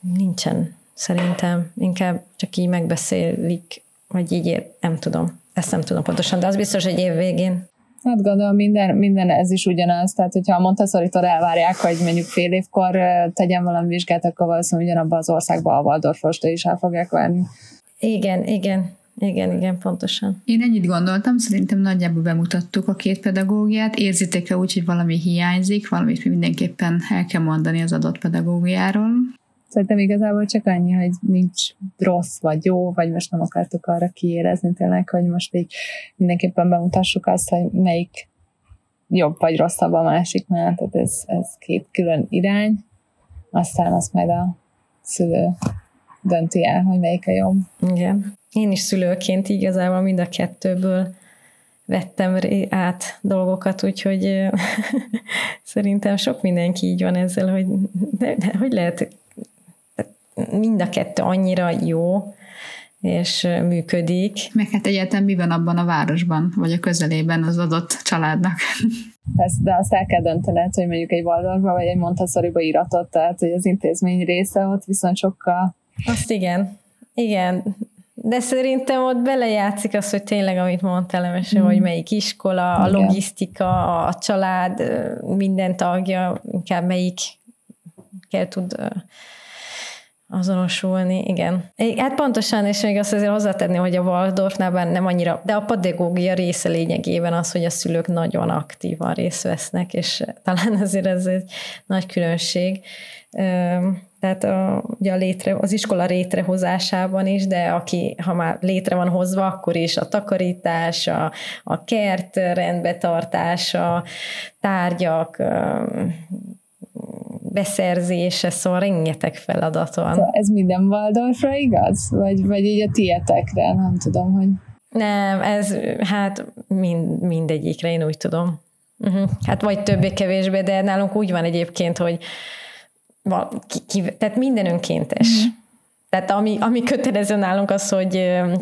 nincsen szerintem, inkább csak így megbeszélik, vagy így nem tudom, ezt nem tudom pontosan, de az biztos, hogy év végén
Hát gondolom minden, minden ez is ugyanaz, tehát hogyha a montessori elvárják, hogy mondjuk fél évkor tegyen valami vizsgát, akkor valószínűleg ugyanabban az országban a Waldorfost is el fogják várni.
Igen, igen, igen, igen, pontosan.
Én ennyit gondoltam, szerintem nagyjából bemutattuk a két pedagógiát. Érzitek-e úgy, hogy valami hiányzik, valamit mindenképpen el kell mondani az adott pedagógiáról?
Szerintem igazából csak annyi, hogy nincs rossz vagy jó, vagy most nem akartuk arra kiérezni tényleg, hogy most így mindenképpen bemutassuk azt, hogy melyik jobb vagy rosszabb a másiknál, tehát ez, ez két külön irány, aztán azt majd a szülő dönti el, hogy melyik a jobb.
Igen. Én is szülőként igazából mind a kettőből vettem át dolgokat, úgyhogy szerintem sok mindenki így van ezzel, hogy de, de, hogy lehet mind a kettő annyira jó, és működik.
Meg hát egyáltalán mi van abban a városban, vagy a közelében az adott családnak?
Ezt, de azt el kell döntened, hogy mondjuk egy Waldorfba vagy egy Montessori-ba iratott, tehát hogy az intézmény része ott viszont sokkal...
Azt igen. Igen. De szerintem ott belejátszik az, hogy tényleg, amit mondtál, Emese, mm. hogy melyik iskola, a Igen. logisztika, a család, minden tagja, inkább melyik kell tud azonosulni, igen. Hát pontosan, és még azt azért hozzátenni, hogy a Waldorfnál nem annyira, de a pedagógia része lényegében az, hogy a szülők nagyon aktívan részt vesznek, és talán azért ez egy nagy különbség. tehát a, ugye a létre, az iskola létrehozásában is, de aki, ha már létre van hozva, akkor is a takarítás, a, a kert rendbetartása, tárgyak, beszerzése, szóval rengeteg feladat van. Szóval
ez minden Waldorfra igaz? Vagy, vagy így a tietekre? Nem tudom, hogy...
Nem, ez hát mind, mindegyikre, én úgy tudom. Uh-huh. Hát vagy többé-kevésbé, de nálunk úgy van egyébként, hogy ki, ki, tehát minden önkéntes. Mm. Tehát ami, ami kötelező nálunk az, hogy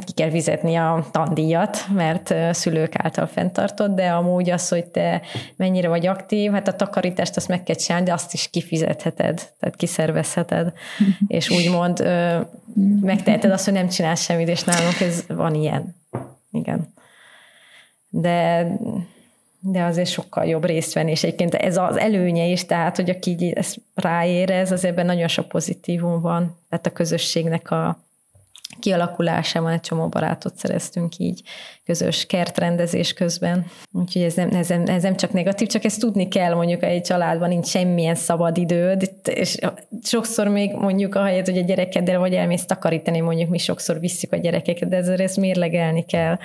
ki kell fizetni a tandíjat, mert szülők által fenntartott, de amúgy az, hogy te mennyire vagy aktív, hát a takarítást azt meg kell csinálni, de azt is kifizetheted, tehát kiszervezheted, és úgymond megteheted azt, hogy nem csinálsz semmit, és nálunk ez van ilyen. Igen. De de azért sokkal jobb részt venni, és egyébként ez az előnye is, tehát, hogy aki ezt ráérez, az ebben nagyon sok pozitívum van, tehát a közösségnek a kialakulásában egy csomó barátot szereztünk így közös kertrendezés közben. Úgyhogy ez nem, ez, nem, ez nem csak negatív, csak ezt tudni kell mondjuk egy családban, nincs semmilyen szabad időd, és sokszor még mondjuk ahelyett, hogy a gyerekeddel vagy elmész takarítani, mondjuk mi sokszor visszük a gyerekeket, de ezzel ezt mérlegelni kell,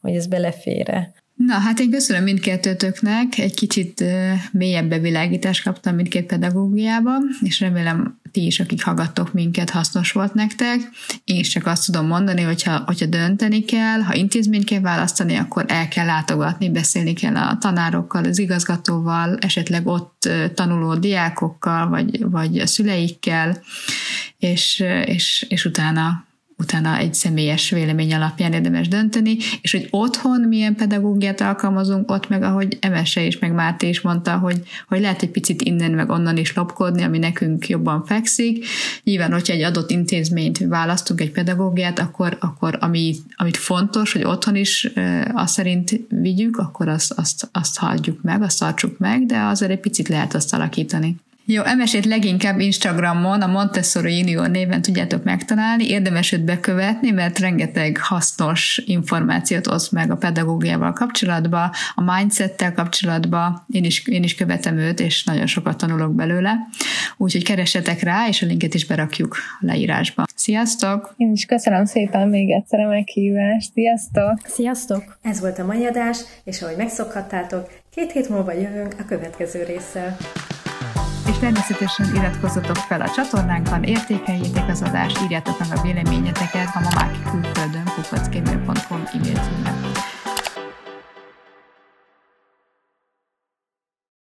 hogy ez belefére.
Na, hát én köszönöm mindkettőtöknek, egy kicsit mélyebb bevilágítást kaptam mindkét pedagógiába, és remélem ti is, akik hallgattok minket, hasznos volt nektek. Én is csak azt tudom mondani, hogyha, hogyha dönteni kell, ha intézményt kell választani, akkor el kell látogatni, beszélni kell a tanárokkal, az igazgatóval, esetleg ott tanuló diákokkal, vagy, vagy a szüleikkel, és, és, és utána utána egy személyes vélemény alapján érdemes dönteni, és hogy otthon milyen pedagógiát alkalmazunk, ott meg ahogy Emese is, meg Máté is mondta, hogy, hogy lehet egy picit innen meg onnan is lopkodni, ami nekünk jobban fekszik. Nyilván, hogyha egy adott intézményt választunk, egy pedagógiát, akkor, akkor ami, amit fontos, hogy otthon is e, azt szerint vigyük, akkor azt, azt, azt hagyjuk meg, azt tartsuk meg, de azért egy picit lehet azt alakítani. Jó, emesét leginkább Instagramon, a Montessori Junior néven tudjátok megtalálni, érdemes őt bekövetni, mert rengeteg hasznos információt oszt meg a pedagógiával kapcsolatban, a mindsettel kapcsolatban, én is, én is követem őt, és nagyon sokat tanulok belőle, úgyhogy keressetek rá, és a linket is berakjuk a leírásba. Sziasztok!
Én is köszönöm szépen még egyszer a meghívást. Sziasztok!
Sziasztok! Ez volt a mai adás, és ahogy megszokhattátok, két hét múlva jövünk a következő résszel
és természetesen iratkozzatok fel a csatornánkon, értékeljétek az adást, írjátok meg a véleményeteket a mamák külföldön kukackemő.com e-mail címben.